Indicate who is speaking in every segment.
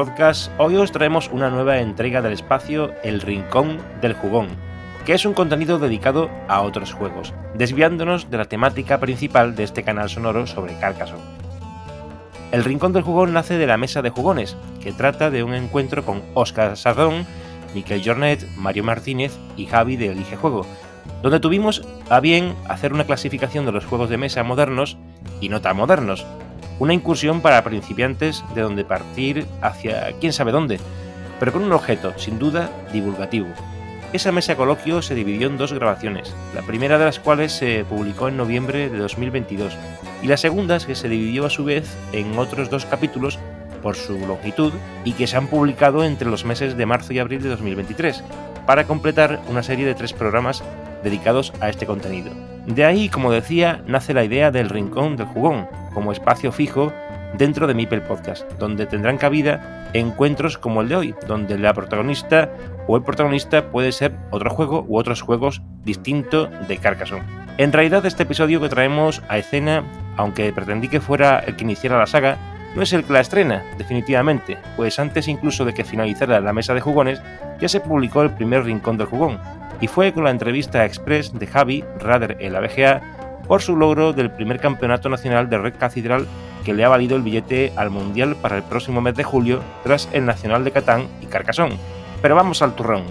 Speaker 1: Podcast, hoy os traemos una nueva entrega del espacio El Rincón del Jugón, que es un contenido dedicado a otros juegos, desviándonos de la temática principal de este canal sonoro sobre Carcassonne. El Rincón del Jugón nace de la Mesa de Jugones, que trata de un encuentro con Oscar Sardón, Miquel Jornet, Mario Martínez y Javi de Elige Juego, donde tuvimos a bien hacer una clasificación de los juegos de mesa modernos y no tan modernos, una incursión para principiantes de donde partir hacia quién sabe dónde, pero con un objeto, sin duda, divulgativo. Esa mesa coloquio se dividió en dos grabaciones, la primera de las cuales se publicó en noviembre de 2022 y la segunda que se dividió a su vez en otros dos capítulos por su longitud y que se han publicado entre los meses de marzo y abril de 2023, para completar una serie de tres programas dedicados a este contenido. De ahí, como decía, nace la idea del Rincón del Jugón, como espacio fijo dentro de Mipel Podcast, donde tendrán cabida encuentros como el de hoy, donde la protagonista o el protagonista puede ser otro juego u otros juegos distinto de Carcassonne. En realidad este episodio que traemos a escena, aunque pretendí que fuera el que iniciara la saga, no es el que la estrena, definitivamente, pues antes incluso de que finalizara la mesa de jugones, ya se publicó el primer rincón del jugón, y fue con la entrevista express de Javi Rader en la BGA por su logro del primer campeonato nacional de Red Cathedral que le ha valido el billete al Mundial para el próximo mes de julio tras el Nacional de Catán y Carcassonne. Pero vamos al turrón.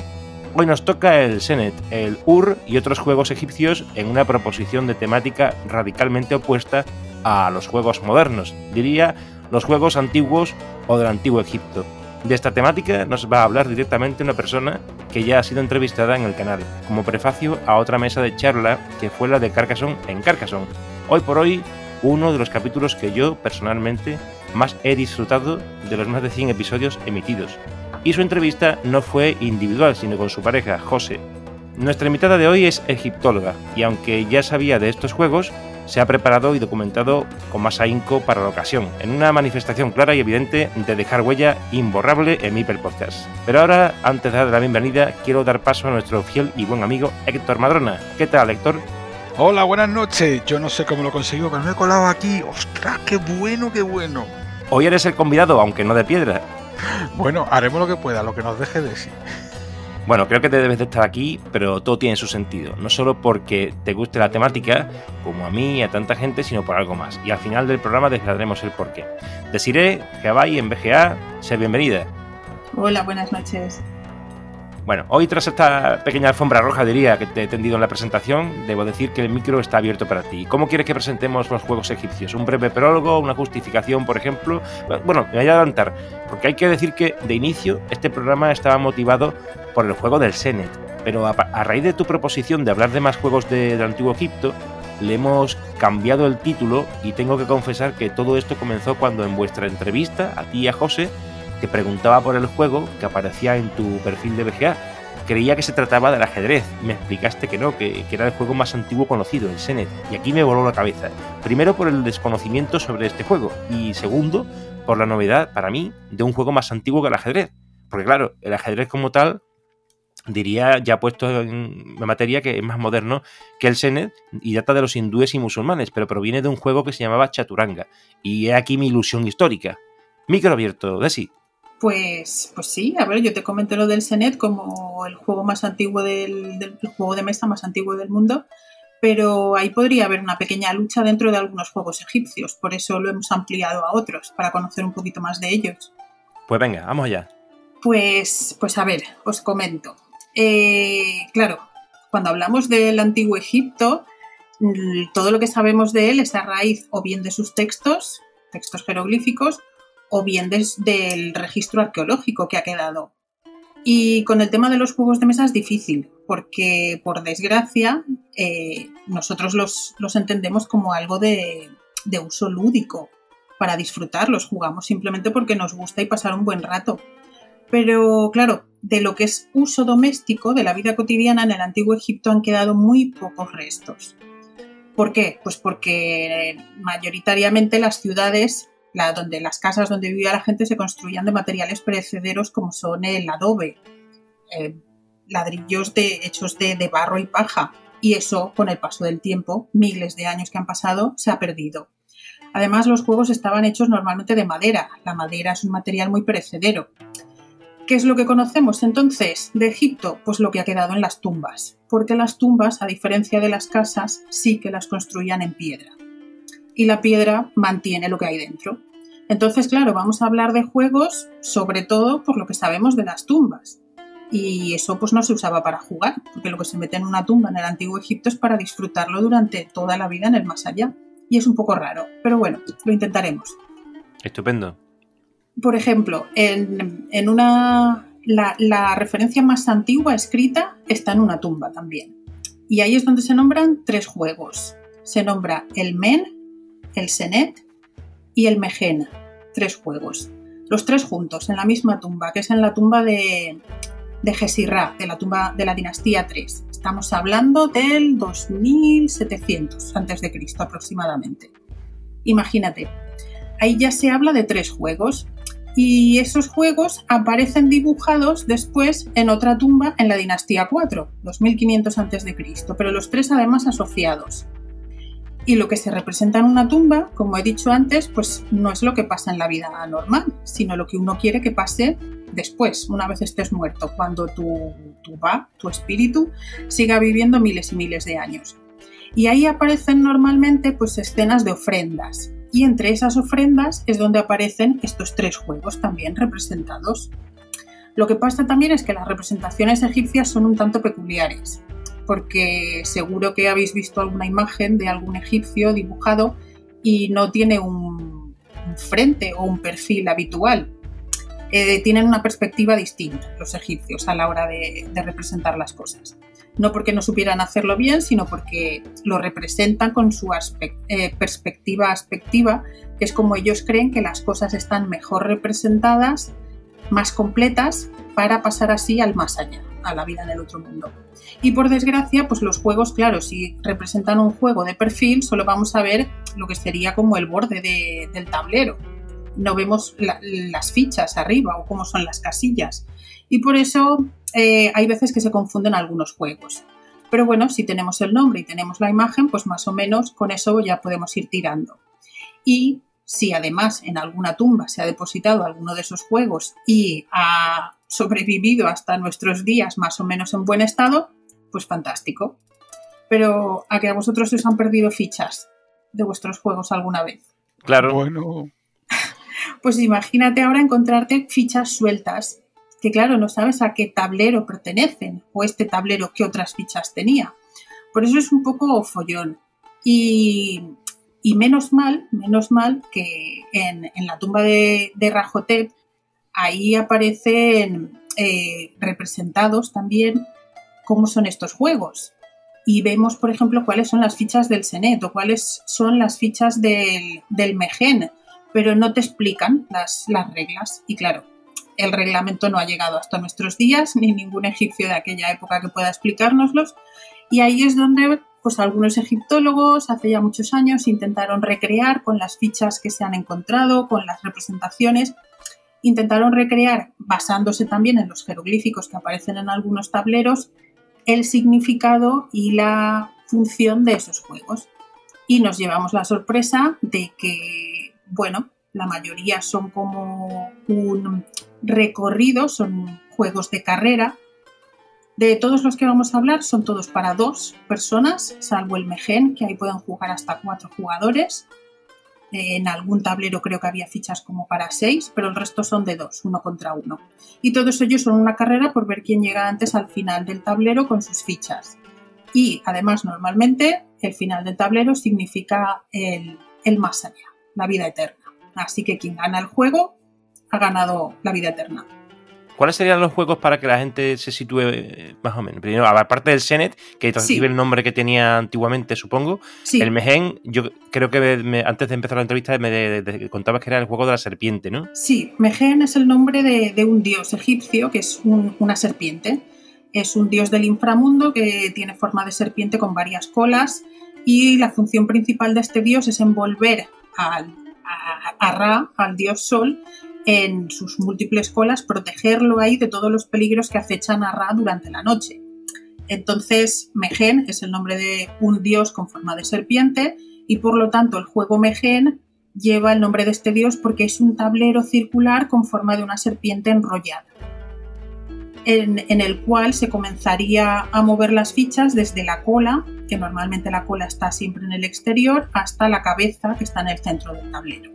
Speaker 1: Hoy nos toca el Senet, el Ur y otros juegos egipcios en una proposición de temática radicalmente opuesta a los juegos modernos, diría los juegos antiguos o del antiguo Egipto. De esta temática nos va a hablar directamente una persona que ya ha sido entrevistada en el canal, como prefacio a otra mesa de charla que fue la de Carcassonne en Carcassonne. Hoy por hoy, uno de los capítulos que yo personalmente más he disfrutado de los más de 100 episodios emitidos. Y su entrevista no fue individual, sino con su pareja, José. Nuestra invitada de hoy es egiptóloga, y aunque ya sabía de estos juegos, se ha preparado y documentado con más ahínco para la ocasión, en una manifestación clara y evidente de dejar huella imborrable en mi Podcast. Pero ahora, antes de dar la bienvenida, quiero dar paso a nuestro fiel y buen amigo Héctor Madrona. ¿Qué tal, Héctor?
Speaker 2: Hola, buenas noches. Yo no sé cómo lo consigo, pero me he colado aquí. ¡Ostras, qué bueno, qué bueno!
Speaker 1: Hoy eres el convidado, aunque no de piedra.
Speaker 2: Bueno, haremos lo que pueda, lo que nos deje de sí.
Speaker 1: Bueno, creo que te debes de estar aquí, pero todo tiene su sentido. No solo porque te guste la temática, como a mí y a tanta gente, sino por algo más. Y al final del programa desvelaremos el porqué. Desiree, Gabay en BGA, ser bienvenida.
Speaker 3: Hola, buenas noches.
Speaker 1: Bueno, hoy tras esta pequeña alfombra roja, diría, que te he tendido en la presentación, debo decir que el micro está abierto para ti. ¿Cómo quieres que presentemos los juegos egipcios? ¿Un breve prólogo? ¿Una justificación, por ejemplo? Bueno, me voy a adelantar, porque hay que decir que de inicio este programa estaba motivado por el juego del Senet, pero a, raíz de tu proposición de hablar de más juegos del antiguo Egipto, le hemos cambiado el título y tengo que confesar que todo esto comenzó cuando en vuestra entrevista, a ti y a José, te preguntaba por el juego que aparecía en tu perfil de BGA. Creía que se trataba del ajedrez me explicaste que no, que, era el juego más antiguo conocido, el Senet. Y aquí me voló la cabeza. Primero por el desconocimiento sobre este juego y segundo por la novedad, para mí, de un juego más antiguo que el ajedrez. Porque claro, el ajedrez como tal diría ya puesto en materia que es más moderno que el Senet y data de los hindúes y musulmanes, pero proviene de un juego que se llamaba Chaturanga. Y he aquí mi ilusión histórica. Micro abierto, Desi.
Speaker 3: Pues, pues sí, a ver, yo te comento lo del Senet como el juego más antiguo del, juego de mesa más antiguo del mundo, pero ahí podría haber una pequeña lucha dentro de algunos juegos egipcios, por eso lo hemos ampliado a otros, para conocer un poquito más de ellos.
Speaker 1: Pues venga, vamos allá.
Speaker 3: Pues, pues a ver, os comento. Eh, claro, Cuando hablamos del antiguo Egipto, todo lo que sabemos de él es a raíz o bien de sus textos, textos jeroglíficos, o bien del registro arqueológico que ha quedado. Y con el tema de los juegos de mesa es difícil, porque por desgracia eh, nosotros los, entendemos como algo de, de uso lúdico, para disfrutarlos, jugamos simplemente porque nos gusta y pasar un buen rato. Pero claro, de lo que es uso doméstico de la vida cotidiana en el antiguo Egipto han quedado muy pocos restos. ¿Por qué? Pues porque mayoritariamente las ciudades, donde, las casas donde vivía la gente se construían de materiales perecederos como son el adobe, eh, ladrillos de, hechos de, de barro y paja. Y eso, con el paso del tiempo, miles de años que han pasado, se ha perdido. Además, los juegos estaban hechos normalmente de madera. La madera es un material muy perecedero. ¿Qué es lo que conocemos entonces de Egipto? Pues lo que ha quedado en las tumbas, porque las tumbas, a diferencia de las casas, sí que las construían en piedra. Y la piedra mantiene lo que hay dentro. Entonces, claro, vamos a hablar de juegos sobre todo por lo que sabemos de las tumbas. Y eso pues no se usaba para jugar, porque lo que se mete en una tumba en el antiguo Egipto es para disfrutarlo durante toda la vida en el más allá y es un poco raro, pero bueno, lo intentaremos.
Speaker 1: Estupendo.
Speaker 3: Por ejemplo, en, una. La, referencia más antigua escrita está en una tumba también. Y ahí es donde se nombran tres juegos. Se nombra el Men, el Senet y el Megen. Tres juegos. Los tres juntos, en la misma tumba, que es en la tumba de, de Gesirra, de la tumba de la dinastía 3. Estamos hablando del 2700 a.C. aproximadamente. Imagínate, ahí ya se habla de tres juegos y esos juegos aparecen dibujados después en otra tumba en la dinastía 4, 2500 a.C., pero los tres además asociados. Y lo que se representa en una tumba, como he dicho antes, pues no es lo que pasa en la vida normal, sino lo que uno quiere que pase después, una vez estés muerto, cuando tu, tu va, tu espíritu, siga viviendo miles y miles de años. Y ahí aparecen normalmente pues escenas de ofrendas. Y entre esas ofrendas es donde aparecen estos tres juegos también representados. Lo que pasa también es que las representaciones egipcias son un tanto peculiares, porque seguro que habéis visto alguna imagen de algún egipcio dibujado y no tiene un frente o un perfil habitual, eh, tienen una perspectiva distinta los egipcios a la hora de, representar las cosas. No porque no supieran hacerlo bien, sino porque lo representan con su eh, perspectiva aspectiva, que es como ellos creen que las cosas están mejor representadas, más completas, para pasar así al más allá, a la vida en el otro mundo. Y por desgracia, pues los juegos, claro, si representan un juego de perfil, solo vamos a ver lo que sería como el borde del tablero no vemos las fichas arriba o cómo son las casillas. Y por eso eh, hay veces que se confunden algunos juegos. Pero bueno, si tenemos el nombre y tenemos la imagen, pues más o menos con eso ya podemos ir tirando. Y si además en alguna tumba se ha depositado alguno de esos juegos y ha sobrevivido hasta nuestros días más o menos en buen estado, pues fantástico. Pero a que a vosotros os han perdido fichas de vuestros juegos alguna vez.
Speaker 1: Claro.
Speaker 2: Bueno,
Speaker 3: pues imagínate ahora encontrarte fichas sueltas, que claro, no sabes a qué tablero pertenecen o este tablero qué otras fichas tenía. Por eso es un poco follón. Y, menos mal, menos mal que en, la tumba de, de, Rajotep ahí aparecen eh, representados también cómo son estos juegos. Y vemos, por ejemplo, cuáles son las fichas del Senet o cuáles son las fichas del, del Megen pero no te explican las, las reglas. Y claro, el reglamento no ha llegado hasta nuestros días, ni ningún egipcio de aquella época que pueda explicárnoslos. Y ahí es donde pues algunos egiptólogos hace ya muchos años intentaron recrear con las fichas que se han encontrado, con las representaciones, intentaron recrear, basándose también en los jeroglíficos que aparecen en algunos tableros, el significado y la función de esos juegos. Y nos llevamos la sorpresa de que bueno, la mayoría son como un recorrido, son juegos de carrera. De todos los que vamos a hablar son todos para dos personas, salvo el Megen, que ahí pueden jugar hasta cuatro jugadores. En algún tablero creo que había fichas como para seis, pero el resto son de dos, uno contra uno. Y todos ellos son una carrera por ver quién llega antes al final del tablero con sus fichas. Y además, normalmente, el final del tablero significa el, el más allá, la vida eterna. Así que quien gana el juego ha ganado la vida eterna.
Speaker 1: ¿Cuáles serían los juegos para que la gente se sitúe eh, más o menos? Primero, aparte del Senet, que recibe el nombre que tenía antiguamente, supongo. El Mehen, yo creo que antes de empezar la entrevista me contabas que era el juego de la serpiente, ¿no?
Speaker 3: Sí, Mehen es el nombre de, un dios egipcio que es una serpiente. Es un dios del inframundo que tiene forma de serpiente con varias colas y la función principal de este dios es envolver al, a Ra, al dios Sol, en sus múltiples colas, protegerlo ahí de todos los peligros que acechan a Ra durante la noche. Entonces, Megen es el nombre de un dios con forma de serpiente y por lo tanto el juego Megen lleva el nombre de este dios porque es un tablero circular con forma de una serpiente enrollada, en, el cual se comenzaría a mover las fichas desde la cola, que normalmente la cola está siempre en el exterior, hasta la cabeza, que está en el centro del tablero.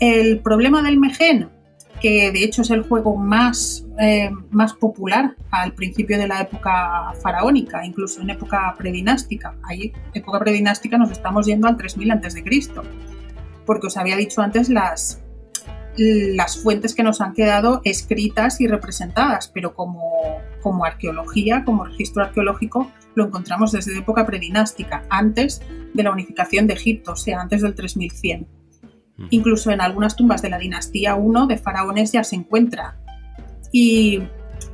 Speaker 3: El problema del Megen, que de hecho es el juego más, eh, más popular al principio de la época faraónica, incluso en época predinástica. Ahí, época predinástica, nos estamos yendo al 3000 a.C., porque os había dicho antes las, las fuentes que nos han quedado escritas y representadas, pero como, como arqueología, como registro arqueológico, lo encontramos desde época predinástica, antes de la unificación de Egipto, o sea, antes del 3100. Incluso en algunas tumbas de la dinastía I de faraones ya se encuentra. Y,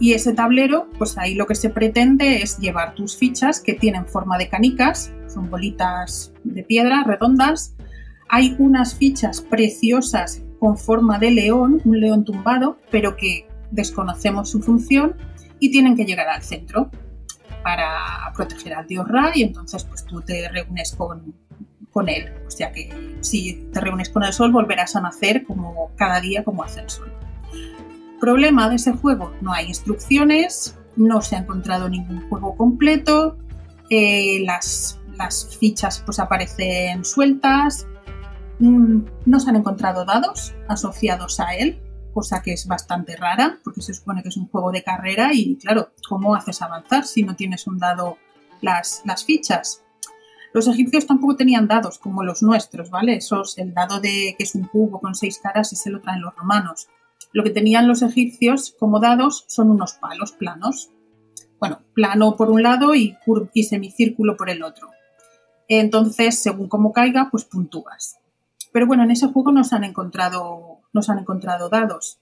Speaker 3: ese tablero, pues ahí lo que se pretende es llevar tus fichas que tienen forma de canicas, son bolitas de piedra redondas. Hay unas fichas preciosas con forma de león, un león tumbado, pero que desconocemos su función y tienen que llegar al centro para proteger al dios Ra y entonces pues tú te reúnes con, con él. O sea que si te reúnes con el sol volverás a nacer como cada día como hace el sol. Problema de ese juego, no hay instrucciones, no se ha encontrado ningún juego completo, eh, las, las, fichas pues aparecen sueltas, no se han encontrado dados asociados a él, cosa que es bastante rara, porque se supone que es un juego de carrera y claro, ¿cómo haces avanzar si no tienes un dado las, fichas? Los egipcios tampoco tenían dados como los nuestros, ¿vale? Esos, el dado de que es un cubo con seis caras, ese lo traen los romanos. Lo que tenían los egipcios como dados son unos palos planos. Bueno, plano por un lado y, y semicírculo por el otro. Entonces, según cómo caiga, pues puntúas. Pero bueno, en ese juego nos han encontrado, nos han encontrado dados,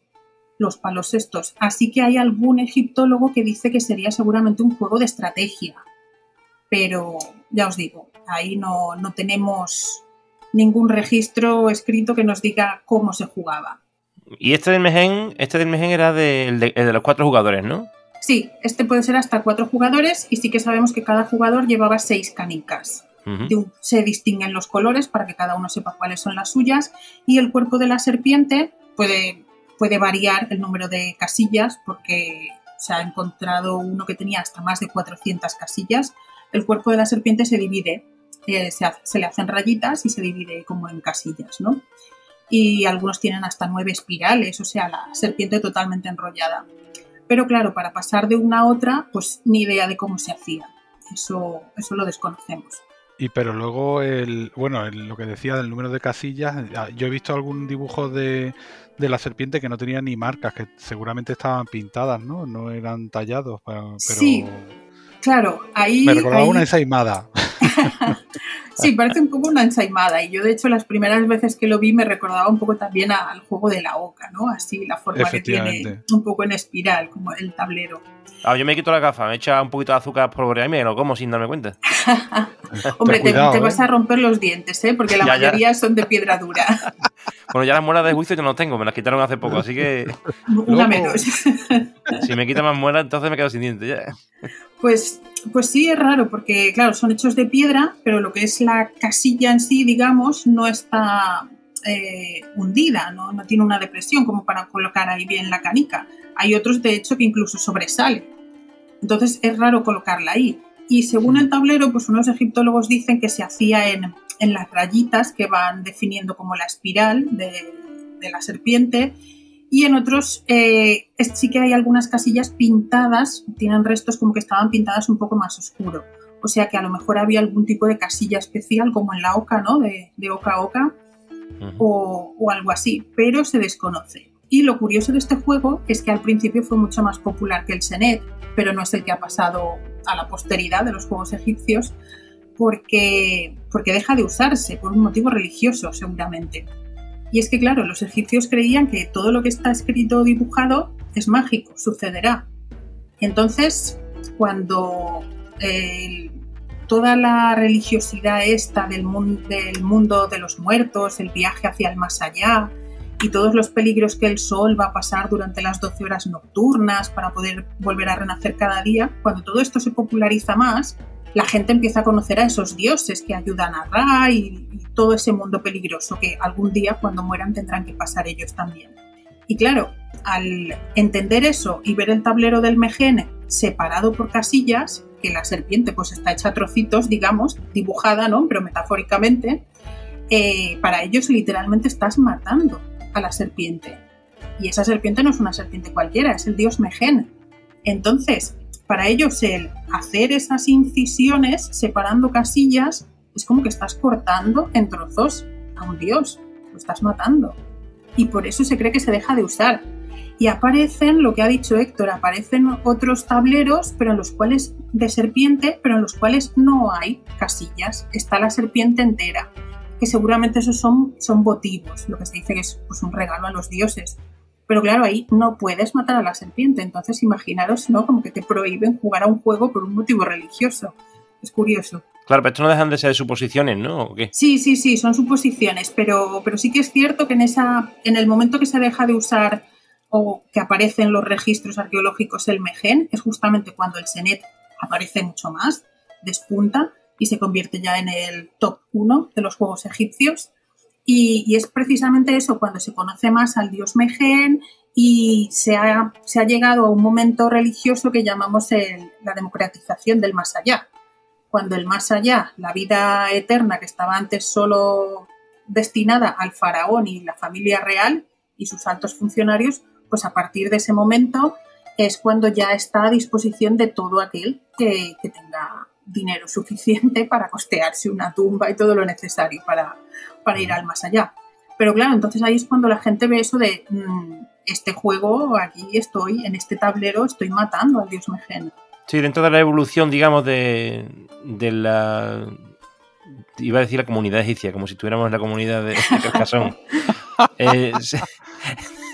Speaker 3: los palos estos. Así que hay algún egiptólogo que dice que sería seguramente un juego de estrategia. Pero ya os digo, ahí no, tenemos ningún registro escrito que nos diga cómo se jugaba.
Speaker 1: Y este del Megen, este del Megen era de, los cuatro jugadores, ¿no?
Speaker 3: Sí, este puede ser hasta cuatro jugadores y sí que sabemos que cada jugador llevaba seis canicas. Se distinguen los colores para que cada uno sepa cuáles son las suyas y el cuerpo de la serpiente puede, puede variar el número de casillas porque se ha encontrado uno que tenía hasta más de 400 casillas. El cuerpo de la serpiente se divide se, le hacen rayitas y se divide como en casillas, ¿no? Y algunos tienen hasta nueve espirales, o sea, la serpiente totalmente enrollada. Pero claro, para pasar de una a otra, pues ni idea de cómo se hacía. Eso, eso lo desconocemos.
Speaker 2: Y pero luego, el, bueno, lo que decía del número de casillas, ah, yo he visto algún dibujo de, de, la serpiente que no tenía ni marcas, que seguramente estaban pintadas, ¿no? No eran tallados, pero...
Speaker 3: Sí, claro, ahí...
Speaker 2: Me recordaba una ensaimada.
Speaker 3: Sí, parece un poco una ensaimada. Y yo, de hecho, las primeras veces que lo vi me recordaba un poco también al juego de la oca, ¿no? Así, la forma que tiene un poco en espiral, como el tablero.
Speaker 1: Ah, yo me quito la gafa, me echa un poquito de azúcar por y me lo como sin darme cuenta.
Speaker 3: Hombre, te, vas ¿eh? a romper los dientes, ¿eh? Porque la mayoría son de piedra dura.
Speaker 1: bueno, ya las muelas de juicio yo no tengo, me las quitaron hace poco, así que.
Speaker 3: Una menos.
Speaker 1: si me quita más muelas, entonces me quedo sin dientes ya.
Speaker 3: Pues, pues sí, es raro, porque claro, son hechos de piedra, pero lo que es la casilla en sí, digamos, no está eh, hundida, ¿no? no tiene una depresión como para colocar ahí bien la canica. Hay otros, de hecho, que incluso sobresale. Entonces es raro colocarla ahí. Y según el tablero, pues unos egiptólogos dicen que se hacía en, las rayitas que van definiendo como la espiral de, la serpiente y en otros eh, sí que hay algunas casillas pintadas, tienen restos como que estaban pintadas un poco más oscuro. O sea que a lo mejor había algún tipo de casilla especial, como en la oca, ¿no? De, oca a oca, o, o algo así, pero se desconoce. Y lo curioso de este juego es que al principio fue mucho más popular que el Senet, pero no es el que ha pasado a la posteridad de los juegos egipcios, porque, porque deja de usarse por un motivo religioso, seguramente. Y es que, claro, los egipcios creían que todo lo que está escrito o dibujado es mágico, sucederá. Entonces, cuando toda la religiosidad esta del, del mundo de los muertos, el viaje hacia el más allá y todos los peligros que el sol va a pasar durante las 12 horas nocturnas para poder volver a renacer cada día, cuando todo esto se populariza más, la gente empieza a conocer a esos dioses que ayudan a Ra y, todo ese mundo peligroso que algún día cuando mueran tendrán que pasar ellos también. Y claro, al entender eso y ver el tablero del Mejene separado por casillas, que la serpiente pues está hecha trocitos, digamos, dibujada, ¿no? Pero metafóricamente, eh, para ellos literalmente estás matando a la serpiente. Y esa serpiente no es una serpiente cualquiera, es el dios Megen. Entonces, para ellos el hacer esas incisiones separando casillas es como que estás cortando en trozos a un dios, lo estás matando. Y por eso se cree que se deja de usar. Y aparecen, lo que ha dicho Héctor, aparecen otros tableros, pero en los cuales de serpiente, pero en los cuales no hay casillas, está la serpiente entera, que seguramente esos son, son votivos, lo que se dice que es pues, un regalo a los dioses. Pero claro, ahí no puedes matar a la serpiente. Entonces, imaginaros, ¿no? Como que te prohíben jugar a un juego por un motivo religioso. Es curioso.
Speaker 1: Claro, pero esto no dejan de ser suposiciones, ¿no?
Speaker 3: Sí, sí, sí, son suposiciones, pero, pero sí que es cierto que en, esa, en el momento que se deja de usar o que aparece en los registros arqueológicos el Megen, es justamente cuando el Senet aparece mucho más, despunta y se convierte ya en el top 1 de los juegos egipcios. Y, es precisamente eso, cuando se conoce más al dios Megen y se ha, llegado a un momento religioso que llamamos la democratización del más allá. Cuando el más allá, la vida eterna que estaba antes solo destinada al faraón y la familia real y sus altos funcionarios, pues a partir de ese momento es cuando ya está a disposición de todo aquel que, que tenga dinero suficiente para costearse una tumba y todo lo necesario para, para ir al más allá. Pero claro, entonces ahí es cuando la gente ve eso de mm, este juego, aquí estoy, en este tablero estoy matando al dios Megen.
Speaker 1: Sí, dentro de la evolución, digamos, de, de la... Iba a decir la comunidad egipcia, como si tuviéramos la comunidad de, Carcassonne. Eh,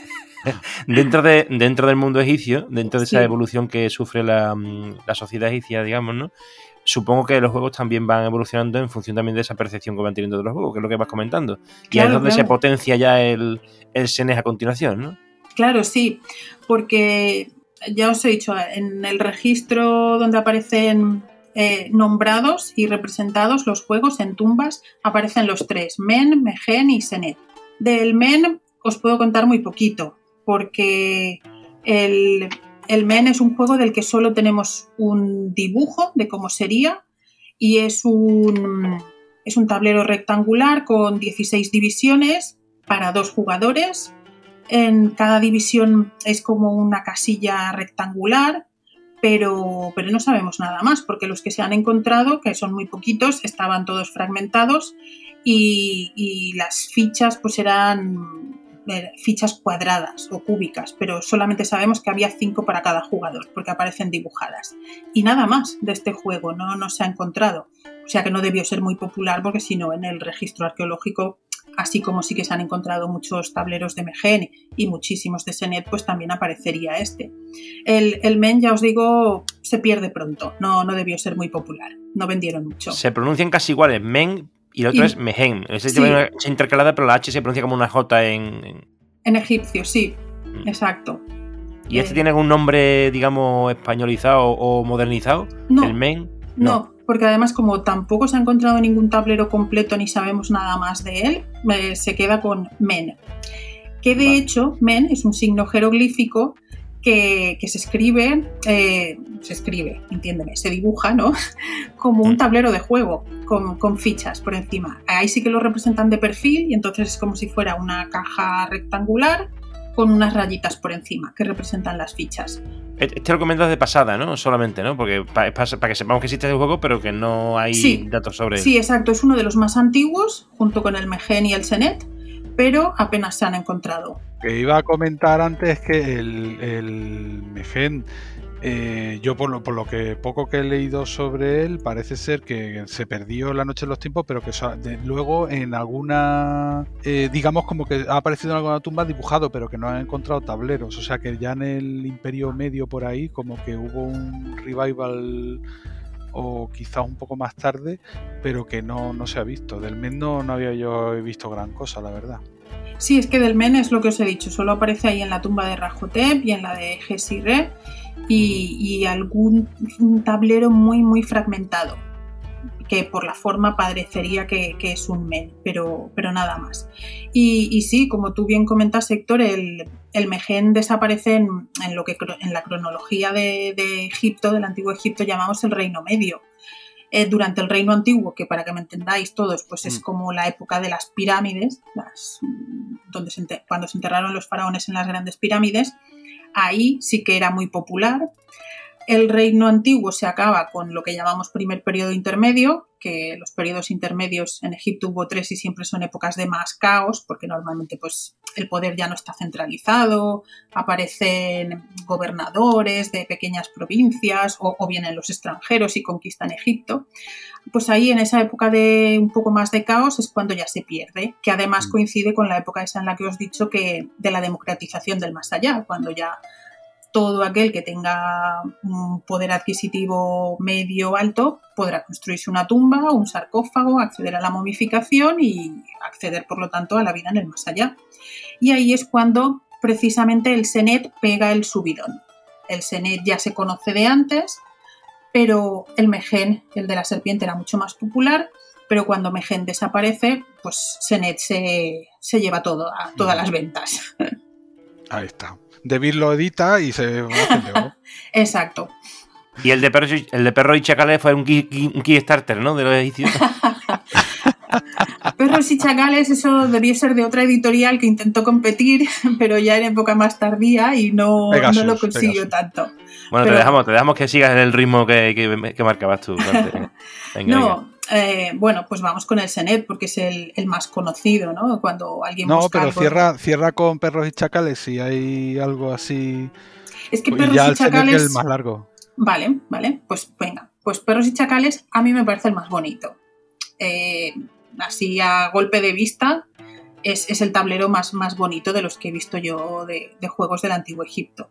Speaker 1: dentro, de, dentro del mundo egipcio, dentro de esa evolución que sufre la, mm, la sociedad egipcia, digamos, ¿no? Supongo que los juegos también van evolucionando en función también de esa percepción que van teniendo de los juegos, que es lo que vas comentando. y es donde se potencia ya el, el SNES a continuación, ¿no?
Speaker 3: Claro, sí, porque ya os he dicho, en el registro donde aparecen eh, nombrados y representados los juegos en tumbas, aparecen los tres, Men, Megen y Senet. Del Men os puedo contar muy poquito, porque el, el Men es un juego del que solo tenemos un dibujo de cómo sería y es un, es un tablero rectangular con 16 divisiones para dos jugadores. En cada división es como una casilla rectangular, pero, pero no sabemos nada más porque los que se han encontrado, que son muy poquitos, estaban todos fragmentados y, y las fichas pues eran fichas cuadradas o cúbicas, pero solamente sabemos que había cinco para cada jugador, porque aparecen dibujadas. Y nada más de este juego, no, no se ha encontrado. O sea que no debió ser muy popular, porque si no, en el registro arqueológico, así como sí que se han encontrado muchos tableros de MGN y muchísimos de Senet, pues también aparecería este. El, el Men, ya os digo, se pierde pronto, no, no debió ser muy popular, no vendieron mucho.
Speaker 1: Se pronuncian casi iguales, Men y el otro es Mehen. Es una intercalada, pero la H se pronuncia como una J en.
Speaker 3: En, egipcio, sí. Mm. Exacto.
Speaker 1: ¿Y este eh, tiene algún nombre, digamos, españolizado o modernizado?
Speaker 3: No.
Speaker 1: ¿El Men?
Speaker 3: No. porque además, como tampoco se ha encontrado ningún tablero completo ni sabemos nada más de él, se queda con Men. Que de hecho, Men es un signo jeroglífico que, se escribe, eh, se escribe, entiéndeme, se dibuja, ¿no? Como un mm. tablero de juego, con, fichas por encima. Ahí sí que lo representan de perfil y entonces es como si fuera una caja rectangular con unas rayitas por encima que representan las fichas.
Speaker 1: Este lo comentas de pasada, ¿no? Solamente, ¿no? Porque para, que sepamos que existe el juego, pero que no hay datos sobre él.
Speaker 3: Sí, exacto. Es uno de los más antiguos, junto con el Megen y el Senet, pero apenas se han encontrado.
Speaker 2: Que iba a comentar antes que el, Megen eh, yo por lo, por lo que poco que he leído sobre él, parece ser que se perdió la noche de los tiempos, pero que luego en alguna, eh, digamos como que ha aparecido en alguna tumba dibujado, pero que no han encontrado tableros. O sea que ya en el Imperio Medio por ahí, como que hubo un revival o quizás un poco más tarde, pero que no, no se ha visto. Del Men no, había yo visto gran cosa, la verdad.
Speaker 3: Sí, es que del Men es lo que os he dicho, solo aparece ahí en la tumba de Rajotep y en la de Gesirre y, algún tablero muy, muy fragmentado, que por la forma parecería que, es un men, pero, pero nada más. Y, sí, como tú bien comentas, Héctor, el, el Megen desaparece en, lo que en la cronología de, Egipto, del antiguo Egipto, llamamos el Reino Medio. Eh, durante el Reino Antiguo, que para que me entendáis todos, pues es mm. como la época de las pirámides, las, donde cuando se enterraron los faraones en las grandes pirámides, ahí sí que era muy popular. El reino antiguo se acaba con lo que llamamos primer periodo intermedio, que los periodos intermedios en Egipto hubo tres y siempre son épocas de más caos, porque normalmente pues, el poder ya no está centralizado, aparecen gobernadores de pequeñas provincias o, o vienen los extranjeros y conquistan Egipto. Pues ahí en esa época de un poco más de caos es cuando ya se pierde, que además mm. coincide con la época esa en la que os he dicho que de la democratización del más allá, cuando ya todo aquel que tenga un poder adquisitivo medio alto podrá construirse una tumba, un sarcófago, acceder a la momificación y acceder, por lo tanto, a la vida en el más allá. Y ahí es cuando precisamente el Senet pega el subidón. El Senet ya se conoce de antes, pero el Megen, el de la serpiente, era mucho más popular. Pero cuando Megen desaparece, pues Senet se, se lleva todo, a todas las ventas.
Speaker 2: Ahí está. David lo edita y se
Speaker 3: Exacto.
Speaker 1: Y el de perro, el de perro y chacales fue un, Kickstarter, ¿no? De los edición.
Speaker 3: Perros y chacales, eso debía ser de otra editorial que intentó competir, pero ya en época más tardía y no, no lo consiguió tanto.
Speaker 1: Bueno, te, dejamos, te dejamos que sigas en el ritmo que, que, marcabas tú.
Speaker 3: Venga, no, eh, bueno, pues vamos con el Senet porque es el, más conocido, ¿no? Cuando alguien
Speaker 2: No, pero cierra, cierra con perros y chacales si hay algo así.
Speaker 3: Es que perros y chacales.
Speaker 2: Es el más largo.
Speaker 3: Vale, vale, pues venga. Pues perros y chacales a mí me parece el más bonito. Eh, así a golpe de vista, es, el tablero más, más, bonito de los que he visto yo de, juegos del Antiguo Egipto.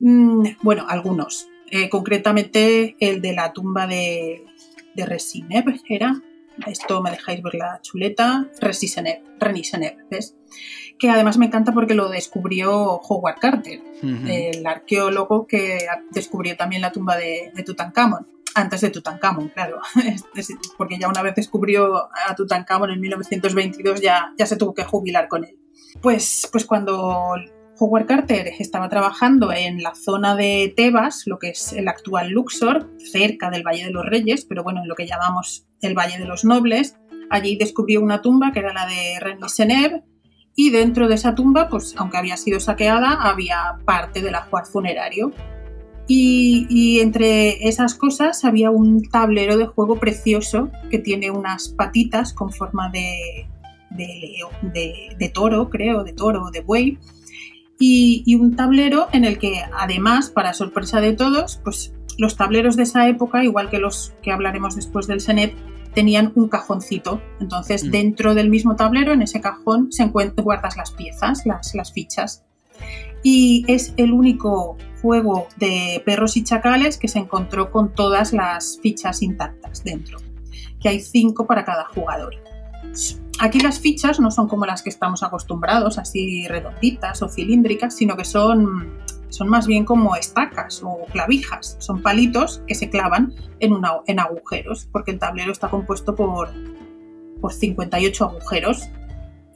Speaker 3: Mm, bueno, algunos. Eh, concretamente el de la tumba de, de Resinev era, esto me dejáis ver la chuleta, Resisenev, Renisenev, ¿ves? Que además me encanta porque lo descubrió Howard Carter, el arqueólogo que descubrió también la tumba de, de Tutankamón antes de Tutankamón, claro, porque ya una vez descubrió a Tutankamón en 1922 ya, ya se tuvo que jubilar con él. Pues, pues cuando Howard Carter estaba trabajando en la zona de Tebas, lo que es el actual Luxor, cerca del Valle de los Reyes, pero bueno, en lo que llamamos el Valle de los Nobles. Allí descubrió una tumba que era la de René Senev y dentro de esa tumba, pues aunque había sido saqueada, había parte del ajuar funerario. Y, entre esas cosas había un tablero de juego precioso que tiene unas patitas con forma de, de, de toro, creo, de toro o de buey, y, un tablero en el que además, para sorpresa de todos, pues los tableros de esa época, igual que los que hablaremos después del Senet, tenían un cajoncito. Entonces, mm. dentro del mismo tablero, en ese cajón, se guardas las piezas, las, las fichas. Y es el único juego de perros y chacales que se encontró con todas las fichas intactas dentro, que hay cinco para cada jugador. Aquí las fichas no son como las que estamos acostumbrados, así redonditas o cilíndricas, sino que son, son más bien como estacas o clavijas. Son palitos que se clavan en, en agujeros, porque el tablero está compuesto por, por 58 agujeros.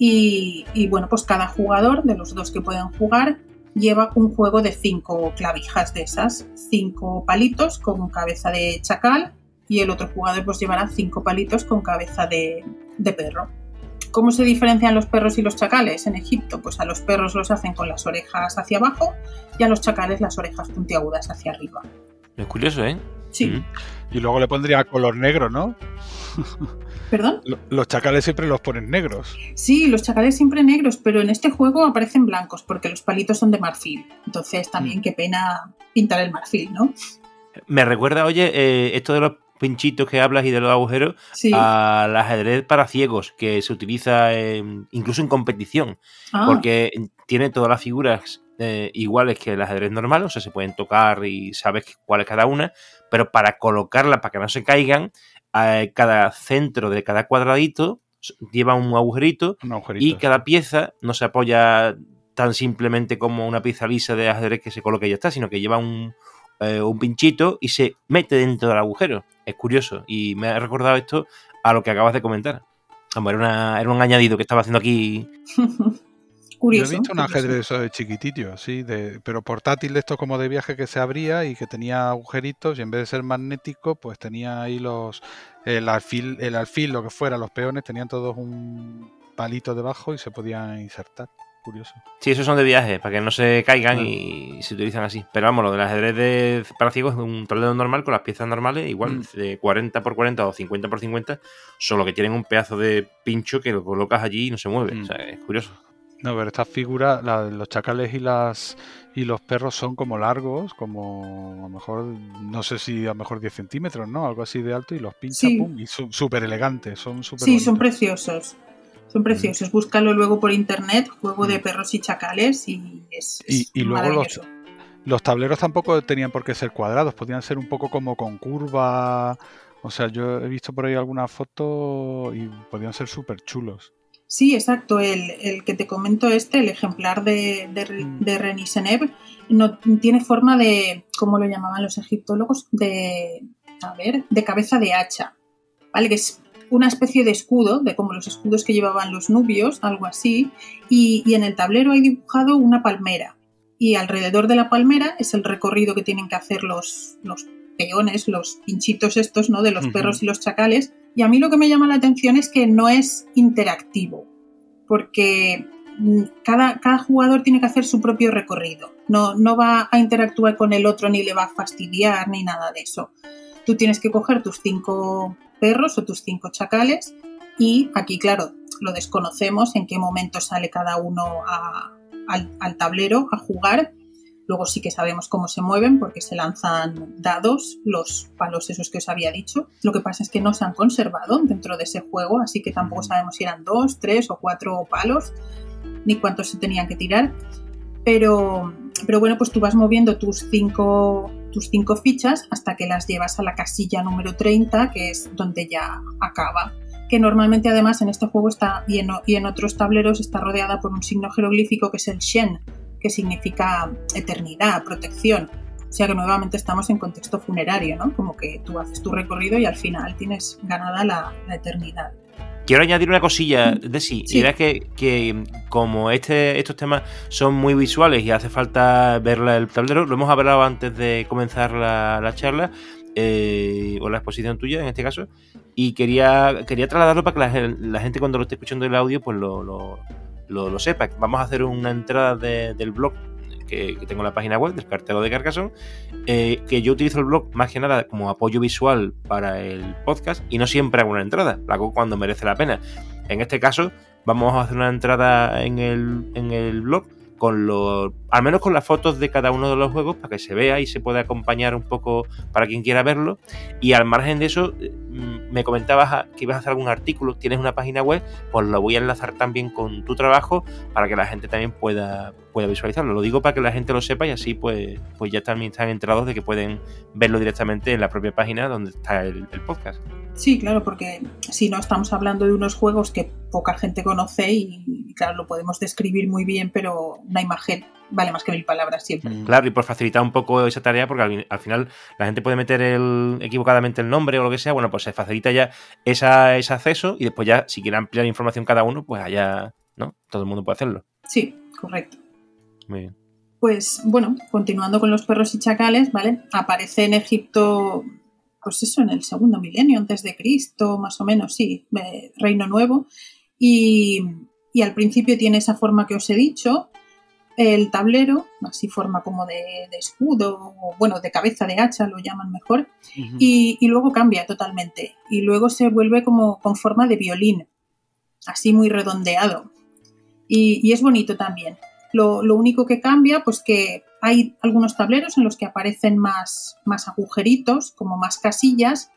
Speaker 3: Y, y, bueno, pues cada jugador de los dos que pueden jugar lleva un juego de cinco clavijas de esas, cinco palitos con cabeza de chacal y el otro jugador pues llevará cinco palitos con cabeza de, de perro ¿Cómo se diferencian los perros y los chacales en Egipto? Pues a los perros los hacen con las orejas hacia abajo y a los chacales las orejas puntiagudas hacia arriba.
Speaker 1: Es curioso, ¿eh?
Speaker 3: Sí.
Speaker 1: Mm.
Speaker 2: Y luego le pondría color negro, ¿no?
Speaker 3: ¿Perdón?
Speaker 2: Lo- Los chacales siempre los ponen negros.
Speaker 3: Sí, los chacales siempre negros, pero en este juego aparecen blancos porque los palitos son de marfil. Entonces también qué pena pintar el marfil, ¿no?
Speaker 1: Me recuerda, oye, eh, esto de los pinchitos que hablas y de los agujeros
Speaker 3: Sí.
Speaker 1: al ajedrez para ciegos que se utiliza en- incluso en competición.
Speaker 3: Ah,
Speaker 1: porque tiene todas las figuras eh, iguales que el ajedrez normal, o sea, se pueden tocar y sabes cuál es cada una, pero para colocarlas, para que no se caigan, eh, cada centro de cada cuadradito lleva un agujerito
Speaker 2: Un agujerito.
Speaker 1: y cada pieza no se apoya tan simplemente como una pieza lisa de ajedrez que se coloca y ya está, sino que lleva un, eh, un pinchito y se mete dentro del agujero. Es curioso y me ha recordado esto a lo que acabas de comentar. Vamos, era, una- era un añadido que estaba haciendo aquí
Speaker 3: curioso.
Speaker 2: Yo he visto un ajedrez de chiquititos, sí, de, pero portátil de estos como de viaje que se abría y que tenía agujeritos y en vez de ser magnético, pues tenía ahí los el alfil, el alfil, lo que fuera, los peones tenían todos un palito debajo y se podían insertar. Curioso.
Speaker 1: Sí, esos son de viaje, para que no se caigan y se utilizan así. Pero vamos, lo del ajedrez de, para ciegos es un tablero normal con las piezas normales, igual
Speaker 2: Mm.
Speaker 1: de 40 por 40 o 50 por 50, solo que tienen un pedazo de pincho que lo colocas allí y no se mueve.
Speaker 2: Mm.
Speaker 1: O sea, es curioso.
Speaker 2: No, pero estas figuras, la de los chacales y las y los perros son como largos, como a lo mejor, no sé si a lo mejor 10 centímetros, ¿no? Algo así de alto y los pincha,
Speaker 3: Sí.
Speaker 2: pum, y son súper elegantes, son súper
Speaker 3: Sí, son preciosos. Son preciosos. Búscalo luego por internet, juego de
Speaker 2: Mm.
Speaker 3: perros y chacales y es,
Speaker 2: Y-
Speaker 3: es
Speaker 2: y luego los-. Los tableros tampoco tenían por qué ser cuadrados, podían ser un poco como con curva. O sea, yo he visto por ahí alguna foto y podían ser súper chulos.
Speaker 3: Sí, exacto. El, el que te comento este, el ejemplar de, de,
Speaker 2: Mm.
Speaker 3: de Renisenev, no tiene forma de, ¿cómo lo llamaban los egiptólogos? De, a ver, de cabeza de hacha. ¿Vale? Que es una especie de escudo, de como los escudos que llevaban los nubios, algo así. Y, y en el tablero hay dibujado una palmera. Y alrededor de la palmera es el recorrido que tienen que hacer los, los peones, los pinchitos estos, ¿no? De los perros y los chacales. Y a mí lo que me llama la atención es que no es interactivo, porque mm, cada, cada jugador tiene que hacer su propio recorrido. No, no va a interactuar con el otro ni le va a fastidiar ni nada de eso. Tú tienes que coger tus cinco perros o tus cinco chacales y aquí, claro, lo desconocemos en qué momento sale cada uno a- al, al tablero a jugar. Luego sí que sabemos cómo se mueven porque se lanzan dados, los palos esos que os había dicho. Lo que pasa es que no se han conservado dentro de ese juego, así que tampoco sabemos si eran dos, tres o cuatro palos, ni cuántos se tenían que tirar. Pero, pero bueno, pues tú vas moviendo tus cinco, tus cinco fichas hasta que las llevas a la casilla número 30, que es donde ya acaba. Que normalmente además en este juego está, y en, otros tableros está rodeada por un signo jeroglífico que es el Shen, que significa eternidad, protección. O sea que nuevamente estamos en contexto funerario, ¿no? Como que tú haces tu recorrido y al final tienes ganada la eternidad.
Speaker 1: Quiero añadir una cosilla de sí,
Speaker 3: Sí.
Speaker 1: y era que, que como este, estos temas son muy visuales y hace falta ver el tablero, lo hemos hablado antes de comenzar la, la charla, eh, o la exposición tuya en este caso, y quería, quería trasladarlo para que la, la gente cuando lo esté escuchando el audio pues lo, lo- lo- lo sepa. Vamos a hacer una entrada de- del blog que, tengo en la página web del de Carcassonne, eh, que yo utilizo el blog más que nada como apoyo visual para el podcast y no siempre hago una entrada, la hago cuando merece la pena. En este caso, vamos a hacer una entrada en el, en el blog con los, al menos con las fotos de cada uno de los juegos para que se vea y se pueda acompañar un poco para quien quiera verlo. Y al margen de eso, eh, mm, me comentabas que ibas a hacer algún artículo, tienes una página web, pues lo voy a enlazar también con tu trabajo para que la gente también pueda, pueda visualizarlo. Lo digo para que la gente lo sepa y así pues, pues ya también están enterados de que pueden verlo directamente en la propia página donde está el, el podcast.
Speaker 3: Sí, claro, porque si no estamos hablando de unos juegos que poca gente conoce y, claro, lo podemos describir muy bien, pero una imagen vale más que mil palabras siempre.
Speaker 2: Mm.
Speaker 1: Claro, y por facilitar un poco esa tarea, porque al, al final la gente puede meter el, equivocadamente el nombre o lo que sea, bueno, pues se facilita ya esa, ese acceso y después ya, si quiere ampliar información cada uno, pues allá, ¿no? Todo el mundo puede hacerlo.
Speaker 3: Sí, correcto.
Speaker 1: Muy bien.
Speaker 3: Pues bueno, continuando con los perros y chacales, ¿vale? Aparece en Egipto, pues eso, en el segundo milenio antes de Cristo, más o menos, sí, eh, Reino Nuevo. y, y al principio tiene esa forma que os he dicho, el tablero, así forma como de, escudo, o bueno, de cabeza de hacha lo llaman mejor, y, luego cambia totalmente. Y luego se vuelve como con forma de violín, así muy redondeado. Y, es bonito también. Lo, único que cambia, pues que hay algunos tableros en los que aparecen más, más agujeritos, como más casillas,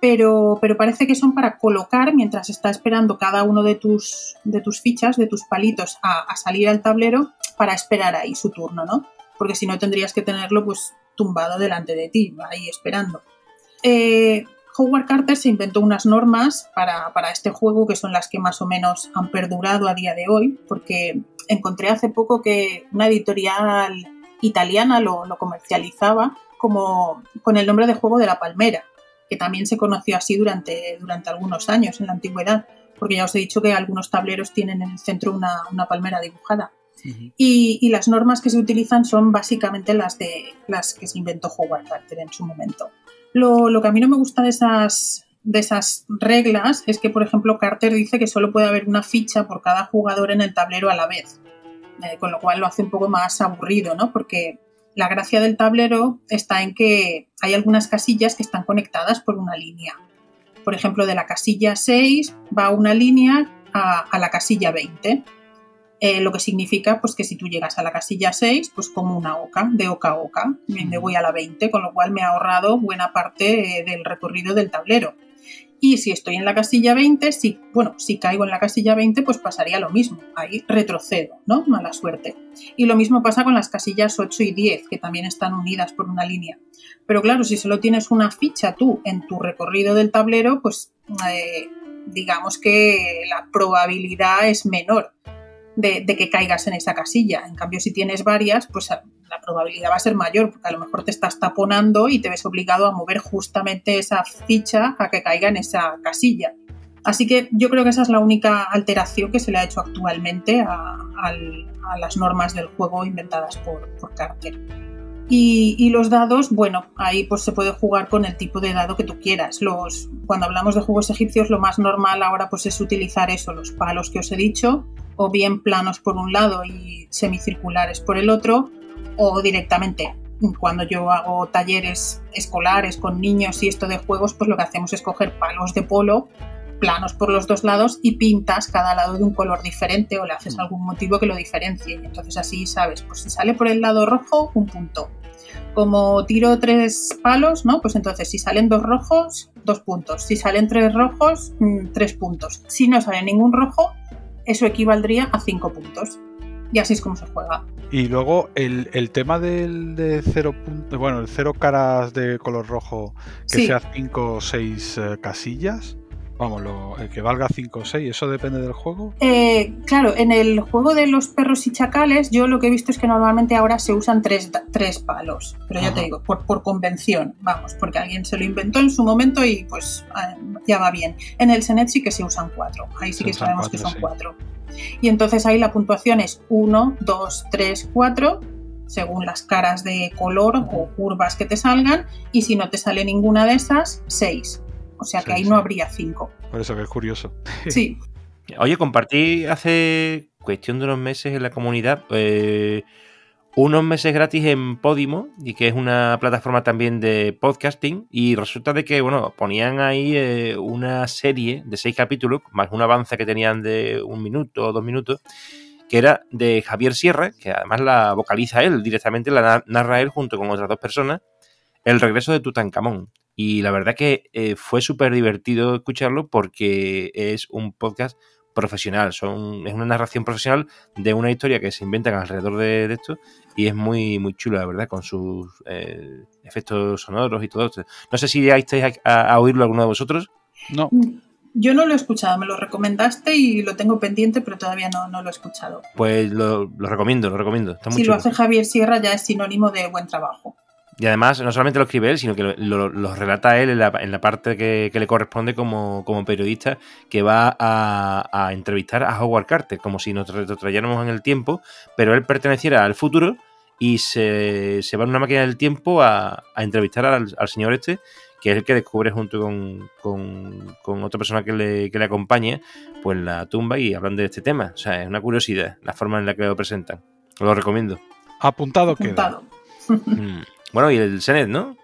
Speaker 3: pero, pero, parece que son para colocar mientras está esperando cada uno de tus, de tus fichas, de tus palitos a, salir al tablero para esperar ahí su turno, ¿no? Porque si no tendrías que tenerlo pues tumbado delante de ti, ahí esperando. Eh, Howard Carter se inventó unas normas para, este juego que son las que más o menos han perdurado a día de hoy, porque encontré hace poco que una editorial italiana lo, lo comercializaba como con el nombre de juego de la palmera que también se conoció así durante, durante algunos años en la antigüedad, porque ya os he dicho que algunos tableros tienen en el centro una, palmera dibujada. y, las normas que se utilizan son básicamente las, de, las que se inventó Howard Carter en su momento. Lo, que a mí no me gusta de esas, de esas reglas es que, por ejemplo, Carter dice que solo puede haber una ficha por cada jugador en el tablero a la vez, eh, con lo cual lo hace un poco más aburrido, ¿no? Porque la gracia del tablero está en que hay algunas casillas que están conectadas por una línea. Por ejemplo, de la casilla 6 va una línea a, la casilla 20. Eh, lo que significa pues, que si tú llegas a la casilla 6, pues como una oca, de oca a oca, me voy a la 20, con lo cual me ha ahorrado buena parte eh, del recorrido del tablero. Y si estoy en la casilla 20, si, bueno, si caigo en la casilla 20, pues pasaría lo mismo. Ahí retrocedo, ¿no? Mala suerte. Y lo mismo pasa con las casillas 8 y 10, que también están unidas por una línea. Pero claro, si solo tienes una ficha tú en tu recorrido del tablero, pues eh, digamos que la probabilidad es menor de, que caigas en esa casilla. En cambio, si tienes varias, pues la probabilidad va a ser mayor, porque a lo mejor te estás taponando y te ves obligado a mover justamente esa ficha a que caiga en esa casilla. Así que yo creo que esa es la única alteración que se le ha hecho actualmente a, las normas del juego inventadas por, Carter. Y, los dados, bueno, ahí pues se puede jugar con el tipo de dado que tú quieras. Los, cuando hablamos de juegos egipcios, lo más normal ahora pues es utilizar eso, los palos que os he dicho, o bien planos por un lado y semicirculares por el otro, o directamente cuando yo hago talleres escolares con niños y esto de juegos, pues lo que hacemos es coger palos de polo, planos por los dos lados y pintas cada lado de un color diferente o le haces mm. algún motivo que lo diferencie. Y entonces así sabes, pues si sale por el lado rojo, un punto. Como tiro tres palos, ¿no? Pues entonces si salen dos rojos, dos puntos. Si salen tres rojos, mm, tres puntos. Si no sale ningún rojo, eso equivaldría a cinco puntos. Y así es como se juega.
Speaker 2: Y luego el, tema del de cero bueno, el cero caras de color rojo que sea cinco o seis eh, casillas. Vamos, lo, el que valga 5 o 6, ¿eso depende del juego?
Speaker 3: Eh, claro, en el juego de los perros y chacales, yo lo que he visto es que normalmente ahora se usan tres, palos. Pero ya te digo, por, por, convención, vamos, porque alguien se lo inventó en su momento y pues ah, ya va bien. En el Senet sí que se usan cuatro, ahí sí que sabemos que son cuatro. Y entonces ahí la puntuación es 1, 2, 3, 4, según las caras de color o curvas que te salgan, y si no te sale ninguna de esas, 6. O sea que ahí no habría 5.
Speaker 2: Por eso que es curioso.
Speaker 3: Sí.
Speaker 1: Oye, compartí hace cuestión de unos meses en la comunidad eh, unos meses gratis en Podimo, y que es una plataforma también de podcasting, y resulta de que, bueno, ponían ahí eh, una serie de seis capítulos, más un avance que tenían de un minuto o dos minutos, que era de Javier Sierra, que además la vocaliza él directamente, la narra él junto con otras dos personas, El regreso de Tutankamón. Y la verdad que eh, fue súper divertido escucharlo porque es un podcast profesional, son, es una narración profesional de una historia que se inventan alrededor de, esto y es muy, muy chula, la verdad, con sus eh, efectos sonoros y todo esto. No sé si ya estáis a, oírlo alguno de vosotros.
Speaker 2: No.
Speaker 3: Mm, yo no lo he escuchado, me lo recomendaste y lo tengo pendiente, pero todavía no, no lo he escuchado.
Speaker 1: Pues lo, recomiendo, lo recomiendo.
Speaker 3: si lo hace Javier Sierra ya es sinónimo de buen trabajo.
Speaker 1: Y además, no solamente lo escribe él, sino que lo, relata él en la, parte que, le corresponde como, periodista, que va a, entrevistar a Howard Carter, como si nos retrotrayéramos en el tiempo, pero él perteneciera al futuro y se, va en una máquina del tiempo a, entrevistar al, señor este, que es el que descubre junto con, con, con otra persona que le, que le acompañe, pues la tumba y hablan de este tema. O sea, es una curiosidad la forma en la que lo presentan. Lo recomiendo.
Speaker 2: Apuntado, queda.
Speaker 3: Apuntado.
Speaker 1: Mm. Bueno, y el Senet, ¿no?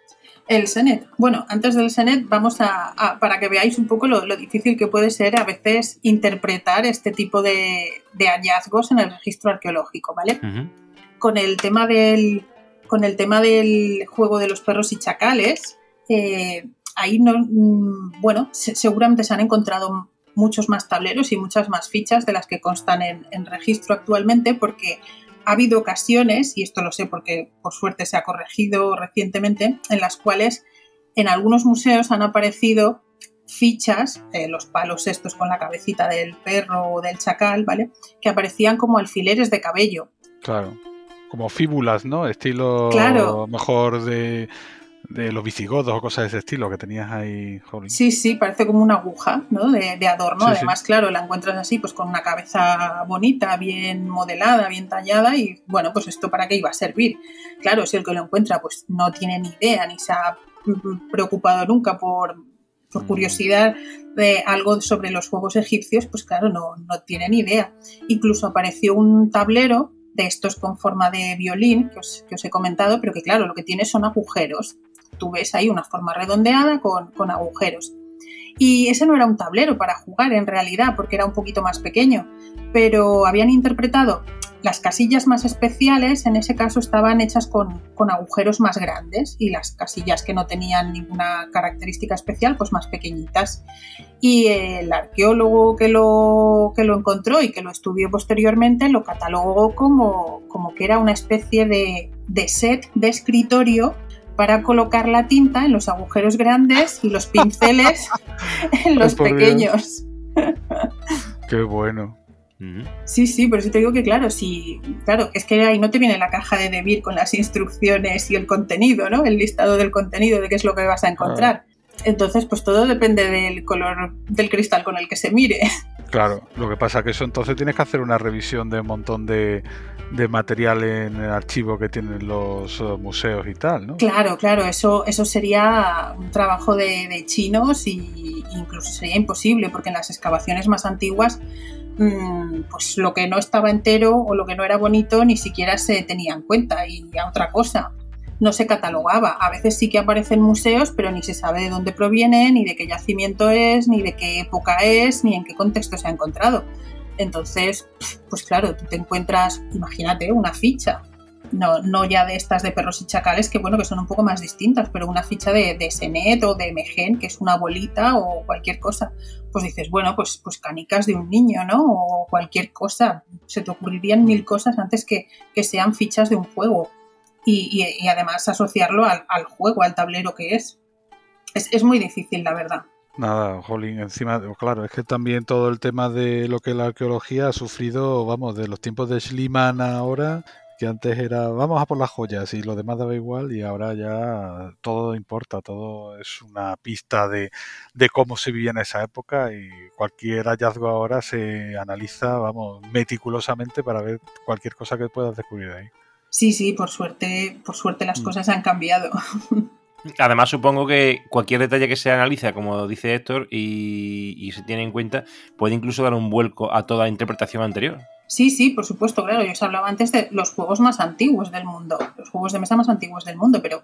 Speaker 3: El Senet. Bueno, antes del Senet vamos a, a- para que veáis un poco lo, lo difícil que puede ser a veces interpretar este tipo de, de hallazgos en el registro arqueológico, ¿vale? Con el tema del, con el tema del juego de los perros y chacales, eh, ahí no, mm, bueno, se- seguramente se han encontrado muchos más tableros y muchas más fichas de las que constan en, en registro actualmente, porque ha habido ocasiones, y esto lo sé porque por suerte se ha corregido recientemente, en las cuales en algunos museos han aparecido fichas, eh, los palos estos con la cabecita del perro o del chacal, ¿vale? Que aparecían como alfileres de cabello.
Speaker 2: Claro. Como fíbulas, ¿no? Estilo
Speaker 3: Claro.
Speaker 2: mejor de, de los visigodos o cosas de ese estilo que tenías ahí, Jolín.
Speaker 3: Sí, sí, parece como una aguja, ¿no? De, de adorno.
Speaker 2: Sí, sí.
Speaker 3: Además, claro, la encuentras así, pues con una cabeza bonita, bien modelada, bien tallada, y bueno, pues esto para qué iba a servir. Claro, si el que lo encuentra, pues no tiene ni idea, ni se ha mm, preocupado nunca por, por
Speaker 2: Mm.
Speaker 3: curiosidad de algo sobre los juegos egipcios, pues claro, no, no tiene ni idea. Incluso apareció un tablero de estos con forma de violín, que os, que os he comentado, pero que claro, lo que tiene son agujeros. Tú ves ahí una forma redondeada con, con agujeros. Y ese no era un tablero para jugar en realidad, porque era un poquito más pequeño, pero habían interpretado las casillas más especiales, en ese caso estaban hechas con, con agujeros más grandes y las casillas que no tenían ninguna característica especial, pues más pequeñitas. Y el arqueólogo que lo, que lo encontró y que lo estudió posteriormente lo catalogó como, como que era una especie de, de set de escritorio para colocar la tinta en los agujeros grandes y los pinceles en los
Speaker 2: por Dios.
Speaker 3: pequeños.
Speaker 2: Qué bueno.
Speaker 3: Sí, sí, pero sí te digo que claro, sí, claro, es que ahí no te viene la caja de Debir con las instrucciones y el contenido, ¿no? El listado del contenido de qué es lo que vas a encontrar. Entonces, pues todo depende del color del cristal con el que se mire.
Speaker 2: Claro, lo que pasa que eso entonces tienes que hacer una revisión de un montón de, de material en el archivo que tienen los eh, museos y tal, ¿no?
Speaker 3: Claro, claro, eso, eso sería un trabajo de, de chinos y incluso sería imposible porque en las excavaciones más antiguas mm, pues lo que no estaba entero o lo que no era bonito ni siquiera se tenía en cuenta y a otra cosa no se catalogaba. A veces sí que aparecen museos, pero ni se sabe de dónde proviene, ni de qué yacimiento es, ni de qué época es, ni en qué contexto se ha encontrado. Entonces, pues claro, tú te encuentras, imagínate, una ficha no, no ya de estas de perros y chacales, que bueno, que son un poco más distintas, pero una ficha de, de Senet o de Megen, que es una bolita o cualquier cosa, pues dices, bueno, pues, pues canicas de un niño, ¿no? O cualquier cosa. Se te ocurrirían mil cosas antes que, que sean fichas de un juego. Y, y- y además asociarlo al, al juego, al tablero que es. es. Es muy difícil, la verdad.
Speaker 2: Nada, Jolín, encima, claro, es que también todo el tema de lo que la arqueología ha sufrido, vamos, de los tiempos de Schliemann ahora, que antes era, vamos a por las joyas y lo demás daba igual y ahora ya todo importa, todo es una pista de, de cómo se vivía en esa época y cualquier hallazgo ahora se analiza, vamos, meticulosamente para ver cualquier cosa que puedas descubrir ahí.
Speaker 3: Sí, sí, por suerte, por suerte las
Speaker 2: Mm.
Speaker 3: cosas han cambiado.
Speaker 1: Además, supongo que cualquier detalle que se analiza, como dice Héctor, y, y se tiene en cuenta, puede incluso dar un vuelco a toda interpretación anterior.
Speaker 3: Sí, sí, por supuesto, claro. Yo os hablaba antes de los juegos más antiguos del mundo, los juegos de mesa más antiguos del mundo, pero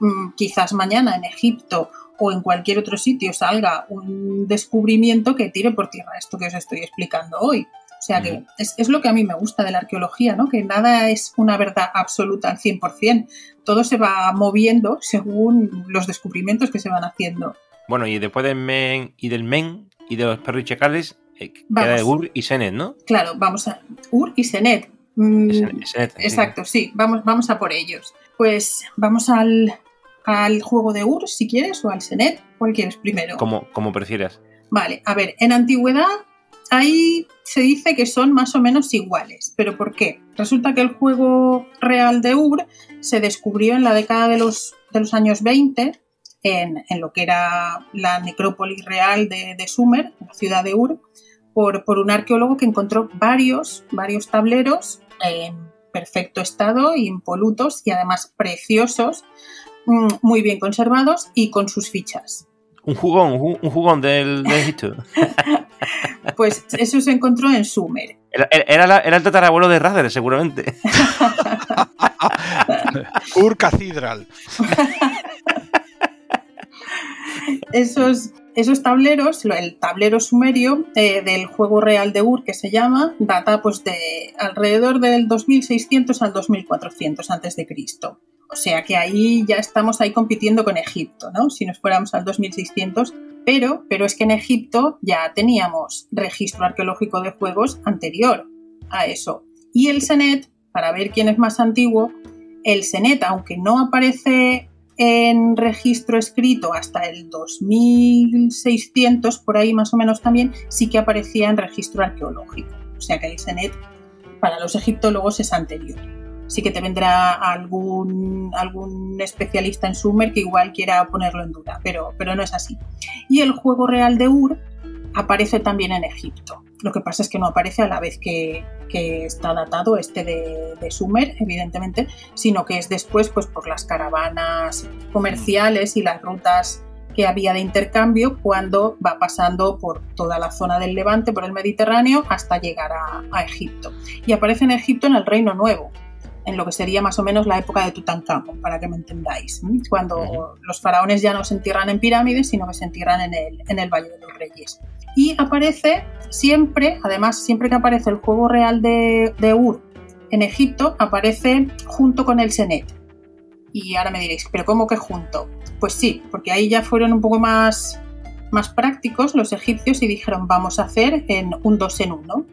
Speaker 3: mm, quizás mañana en Egipto o en cualquier otro sitio salga un descubrimiento que tire por tierra esto que os estoy explicando hoy. O sea que es, es lo que a mí me gusta de la arqueología, ¿no? Que nada es una verdad absoluta al 100%. Todo se va moviendo según los descubrimientos que se van haciendo.
Speaker 1: Bueno, y después del Men y del Men y de los perros y chacales, eh, queda de Ur y Senet, ¿no?
Speaker 3: Claro, vamos a Ur y Senet. Mm,
Speaker 1: Senet.
Speaker 3: Exacto, sí, vamos, vamos a por ellos. Pues vamos al, al juego de Ur, si quieres, o al Senet. ¿Cuál quieres primero?
Speaker 1: Como, como prefieras.
Speaker 3: Vale, a ver, en antigüedad ahí se dice que son más o menos iguales. ¿Pero por qué? Resulta que el juego real de Ur se descubrió en la década de los, de los años 20 en, en lo que era la necrópolis real de, de Sumer, la ciudad de Ur, por, por un arqueólogo que encontró varios, varios tableros en perfecto estado, impolutos y además preciosos, mm, muy bien conservados y con sus fichas.
Speaker 1: Un jugón, un, jugón del, de Egipto.
Speaker 3: Pues eso se encontró en Sumer.
Speaker 1: Era, era la- era el tatarabuelo de Razer, seguramente.
Speaker 2: Ur Cathedral.
Speaker 3: Esos, esos tableros, el tablero sumerio eh, del juego real de Ur que se llama, data pues de alrededor del 2600 al 2400 antes de Cristo. O sea que ahí ya estamos ahí compitiendo con Egipto, ¿no? Si nos fuéramos al 2600, pero, pero es que en Egipto ya teníamos registro arqueológico de juegos anterior a eso. Y el Senet, para ver quién es más antiguo, el Senet, aunque no aparece en registro escrito hasta el 2600, por ahí más o menos también, sí que aparecía en registro arqueológico. O sea que el Senet para los egiptólogos es anterior. Sí que te vendrá algún, algún especialista en Sumer que igual quiera ponerlo en duda, pero, pero no es así. Y el juego real de Ur aparece también en Egipto. Lo que pasa es que no aparece a la vez que, que está datado este de, de Sumer, evidentemente, sino que es después pues, por las caravanas comerciales y las rutas que había de intercambio cuando va pasando por toda la zona del Levante, por el Mediterráneo, hasta llegar a, a Egipto. Y aparece en Egipto en el Reino Nuevo, en lo que sería más o menos la época de Tutankamón, para que me entendáis, cuando los faraones ya no se entierran en pirámides, sino que se entierran en el, en el Valle de los Reyes. Y aparece siempre, además, siempre que aparece el juego real de, de Ur en Egipto, aparece junto con el Senet. Y ahora me diréis, ¿pero cómo que junto? Pues sí, porque ahí ya fueron un poco más, más prácticos los egipcios y dijeron, vamos a hacer en un dos en uno.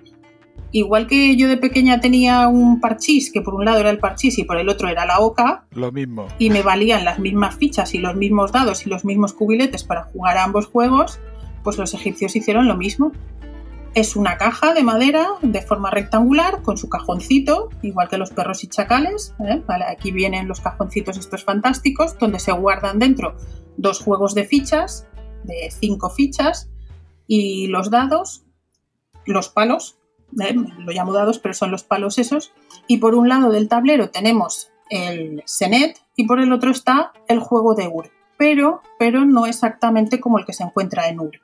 Speaker 3: Igual que yo de pequeña tenía un parchís, que por un lado era el parchís y por el otro era la oca,
Speaker 2: Lo mismo.
Speaker 3: y me valían las mismas fichas y los mismos dados y los mismos cubiletes para jugar a ambos juegos, pues los egipcios hicieron lo mismo. Es una caja de madera de forma rectangular con su cajoncito, igual que los perros y chacales. ¿eh? Aquí vienen los cajoncitos estos fantásticos, donde se guardan dentro dos juegos de fichas, de cinco fichas, y los dados, los palos, ¿eh? lo llamo dados, pero son los palos esos. Y por un lado del tablero tenemos el Senet y por el otro está el juego de Ur, pero, pero no exactamente como el que se encuentra en Ur.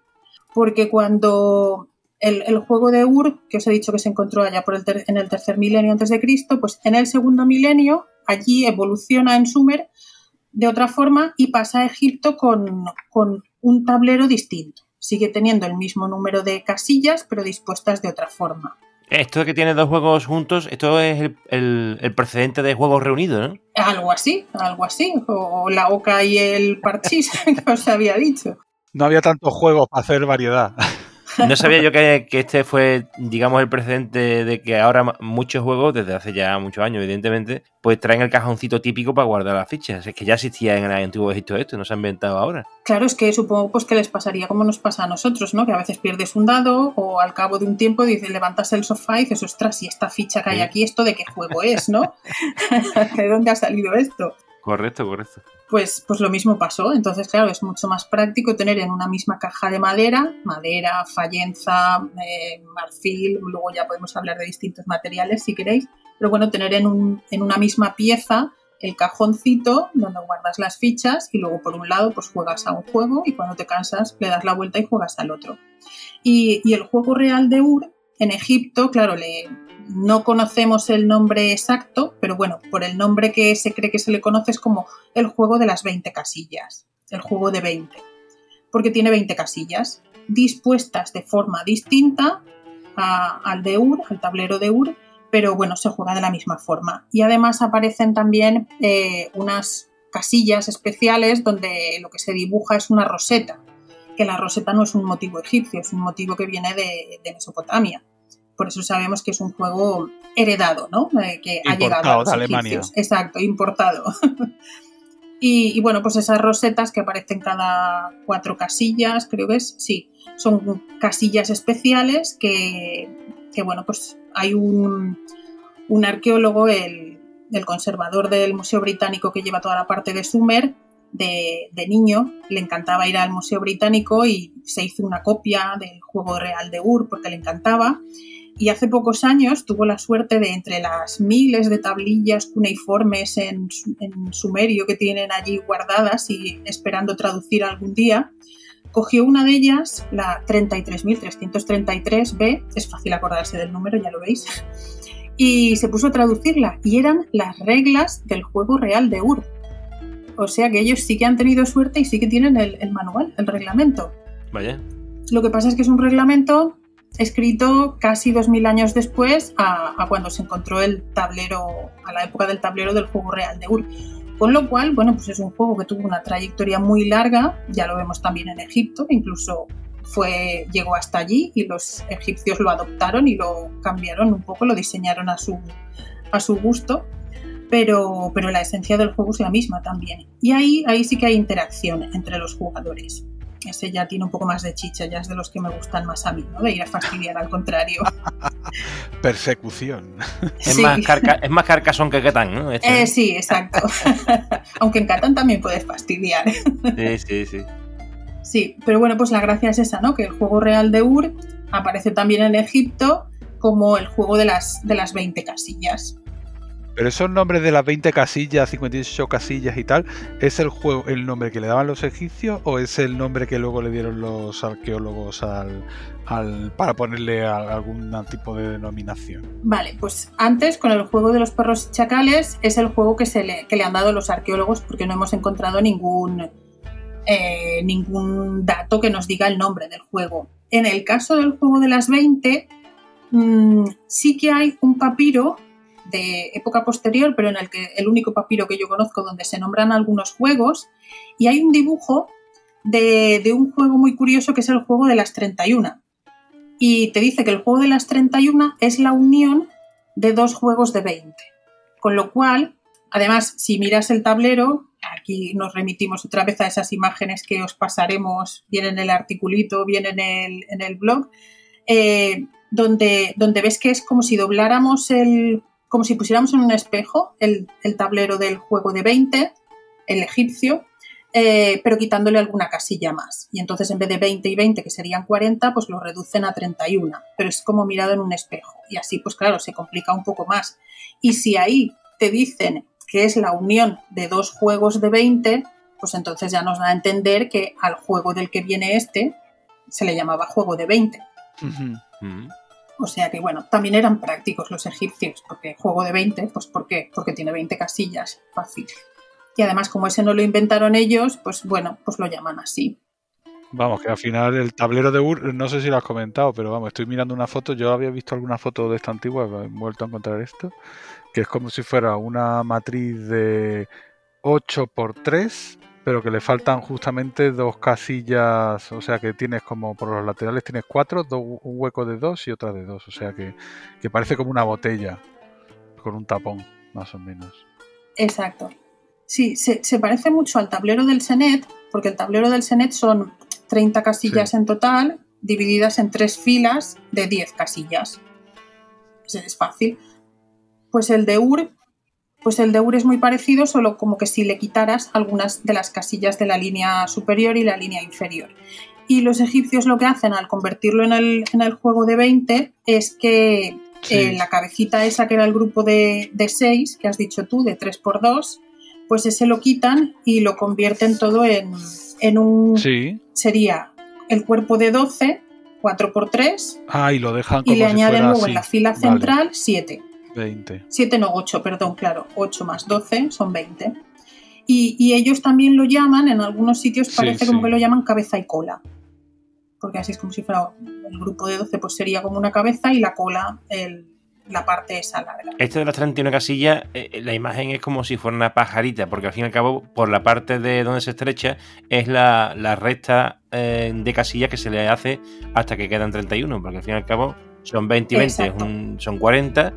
Speaker 3: Porque cuando el, el juego de Ur, que os he dicho que se encontró allá por el ter- en el tercer milenio antes de Cristo, pues en el segundo milenio allí evoluciona en Sumer de otra forma y pasa a Egipto con, con un tablero distinto. Sigue teniendo el mismo número de casillas, pero dispuestas de otra forma.
Speaker 1: Esto de que tiene dos juegos juntos, esto es el, el- el precedente de juegos reunidos, ¿no?
Speaker 3: Algo así, algo así. O la oca y el parchís que os había dicho.
Speaker 2: No había tantos juegos para hacer variedad.
Speaker 1: No sabía yo que, que este fue, digamos, el precedente de que ahora muchos juegos, desde hace ya muchos años, evidentemente, pues traen el cajoncito típico para guardar las fichas. Es que ya existía en el antiguo Egipto esto, no se ha inventado ahora.
Speaker 3: Claro, es que supongo pues que les pasaría como nos pasa a nosotros, ¿no? Que a veces pierdes un dado o al cabo de un tiempo dices, levantas el sofá y dices, ostras, y esta ficha que hay aquí, ¿esto de qué juego es, no? ¿De dónde ha salido esto?
Speaker 1: Correcto, correcto.
Speaker 3: Pues, pues lo mismo pasó. Entonces, claro, es mucho más práctico tener en una misma caja de madera, madera, fallenza, eh, marfil, luego ya podemos hablar de distintos materiales si queréis, pero bueno, tener en, un- en una misma pieza el cajoncito donde guardas las fichas y luego por un lado pues juegas a un juego y cuando te cansas le das la vuelta y juegas al otro. Y, y el juego real de Ur en Egipto, claro, le, no conocemos el nombre exacto, pero bueno, por el nombre que se cree que se le conoce es como el juego de las 20 casillas, el juego de 20, porque tiene 20 casillas dispuestas de forma distinta al de Ur, al tablero de Ur, pero bueno, se juega de la misma forma. Y además aparecen también eh, unas casillas especiales donde lo que se dibuja es una roseta, que la roseta no es un motivo egipcio, es un motivo que viene de Mesopotamia. Por eso sabemos que es un juego heredado, ¿no? Eh, que ha llegado a los
Speaker 2: de Alemania.
Speaker 3: Exacto, importado. y, y bueno, pues esas rosetas que aparecen cada cuatro casillas, creo que es, sí, son casillas especiales que, que bueno, pues hay un, un arqueólogo, el, el conservador del Museo Británico que lleva toda la parte de Sumer, de, de niño, le encantaba ir al Museo Británico y se hizo una copia del juego real de Ur porque le encantaba. Y hace pocos años tuvo la suerte de entre las miles de tablillas cuneiformes en, en sumerio que tienen allí guardadas y esperando traducir algún día, cogió una de ellas, la 33.333b, es fácil acordarse del número, ya lo veis, y se puso a traducirla y eran las reglas del juego real de Ur. O sea que ellos sí que han tenido suerte y sí que tienen el, el manual, el reglamento.
Speaker 1: Vaya.
Speaker 3: Lo que pasa es que es un reglamento escrito casi 2000 años después a, cuando se encontró el tablero, a la época del tablero del juego real de Ur. Con lo cual, bueno, pues es un juego que tuvo una trayectoria muy larga, ya lo vemos también en Egipto, incluso fue, llegó hasta allí y los egipcios lo adoptaron y lo cambiaron un poco, lo diseñaron a su, a su gusto, pero, pero la esencia del juego es la misma también. Y ahí, ahí sí que hay interacción entre los jugadores ese ya tiene un poco más de chicha, ya es de los que me gustan más a mí, ¿no? De ir a fastidiar al contrario.
Speaker 2: Persecución.
Speaker 1: Es, más carca, es más carcasón que Catán, ¿no?
Speaker 3: Este... Eh, sí, exacto. Aunque en Catán también puedes fastidiar.
Speaker 1: sí, sí, sí.
Speaker 3: Sí, pero bueno, pues la gracia es esa, ¿no? Que el juego real de Ur aparece también en Egipto como el juego de las, de las 20 casillas.
Speaker 2: Pero esos nombres de las 20 casillas, 58 casillas y tal, ¿es el juego el nombre que le daban los egipcios o es el nombre que luego le dieron los arqueólogos al, al, para ponerle a, algún tipo de denominación?
Speaker 3: Vale, pues antes con el juego de los perros y chacales es el juego que, se le, que le han dado los arqueólogos porque no hemos encontrado ningún, eh, ningún dato que nos diga el nombre del juego. En el caso del juego de las 20, mmm, sí que hay un papiro de época posterior, pero en el que el único papiro que yo conozco donde se nombran algunos juegos, y hay un dibujo de, un juego muy curioso que es el juego de las 31. Y te dice que el juego de las 31 es la unión de dos juegos de 20. Con lo cual, además, si miras el tablero, aquí nos remitimos otra vez a esas imágenes que os pasaremos bien en el articulito, bien en el, en el blog, eh, donde, donde ves que es como si dobláramos el como si pusiéramos en un espejo el, el tablero del juego de 20, el egipcio, eh, pero quitándole alguna casilla más. Y entonces en vez de 20 y 20, que serían 40, pues lo reducen a 31. Pero es como mirado en un espejo. Y así, pues claro, se complica un poco más. Y si ahí te dicen que es la unión de dos juegos de 20, pues entonces ya nos da a entender que al juego del que viene este se le llamaba juego de 20. Uh -huh. Uh -huh. O sea que, bueno, también eran prácticos los egipcios, porque juego de 20, pues ¿por qué? Porque tiene 20 casillas, fácil. Y además, como ese no lo inventaron ellos, pues bueno, pues lo llaman así.
Speaker 2: Vamos, que al final el tablero de Ur, no sé si lo has comentado, pero vamos, estoy mirando una foto, yo había visto alguna foto de esta antigua, he vuelto a encontrar esto, que es como si fuera una matriz de 8 por 3 pero que le faltan justamente dos casillas, o sea que tienes como por los laterales tienes cuatro, dos, un hueco de dos y otra de dos, o sea que, que, parece como una botella con un tapón, más o menos.
Speaker 3: Exacto. Sí, se, se parece mucho al tablero del Senet, porque el tablero del Senet son 30 casillas sí. en total, divididas en tres filas de 10 casillas. Es fácil. Pues el de Ur pues el de Ur es muy parecido, solo como que si le quitaras algunas de las casillas de la línea superior y la línea inferior. Y los egipcios lo que hacen al convertirlo en el, en el juego de 20 es que sí. eh, la cabecita esa que era el grupo de, de 6, que has dicho tú, de 3x2, pues ese lo quitan y lo convierten todo en, en un...
Speaker 2: Sí.
Speaker 3: Sería el cuerpo de 12, 4x3.
Speaker 2: Ah, y lo dejan como
Speaker 3: Y le
Speaker 2: si
Speaker 3: añaden
Speaker 2: fuera
Speaker 3: luego
Speaker 2: así.
Speaker 3: en la fila
Speaker 2: Vale.
Speaker 3: central 7.
Speaker 2: 20.
Speaker 3: 7 no, 8, perdón, claro, 8 más 12 son 20. Y, y ellos también lo llaman, en algunos sitios
Speaker 2: Sí,
Speaker 3: parece como
Speaker 2: sí.
Speaker 3: que lo llaman cabeza y cola. Porque así es como si fuera el grupo de 12, pues sería como una cabeza y la cola, el, la parte esa larga.
Speaker 1: Este de las 31 casillas, eh, la imagen es como si fuera una pajarita, porque al fin y al cabo, por la parte de donde se estrecha, es la, la recta eh, de casillas que se le hace hasta que quedan 31, porque al fin y al cabo son 20 y 20, es
Speaker 3: Exacto.
Speaker 1: un- son 40,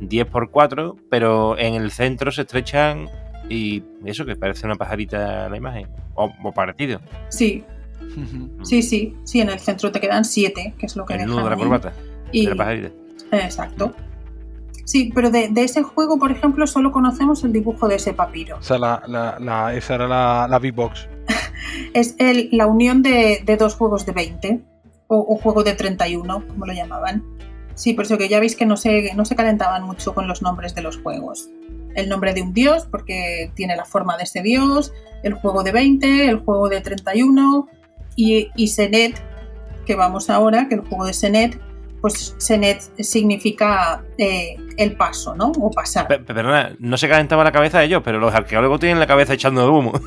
Speaker 1: 10 por 4, pero en el centro se estrechan y eso que parece una pajarita la imagen, o, o parecido,
Speaker 3: Sí, sí, sí, sí, en el centro te quedan 7, que es lo que
Speaker 1: el nudo de la corbata,
Speaker 3: Y-
Speaker 1: de la pajarita.
Speaker 3: Exacto. Sí, pero de, de ese juego, por ejemplo, solo conocemos el dibujo de ese papiro.
Speaker 2: O sea, la, la- la- esa era la, la Big Box.
Speaker 3: Es el, la unión de, de dos juegos de 20, o, o juego de 31, como lo llamaban. Sí, por eso que ya veis que no se, no se calentaban mucho con los nombres de los juegos. El nombre de un dios, porque tiene la forma de ese dios, el juego de 20, el juego de 31 y, y Senet, que vamos ahora, que el juego de Senet, pues Senet significa eh, el paso, ¿no? O pasar.
Speaker 1: Pe- Perdona, no se calentaba la cabeza de ellos, pero los arqueólogos tienen la cabeza echando humo.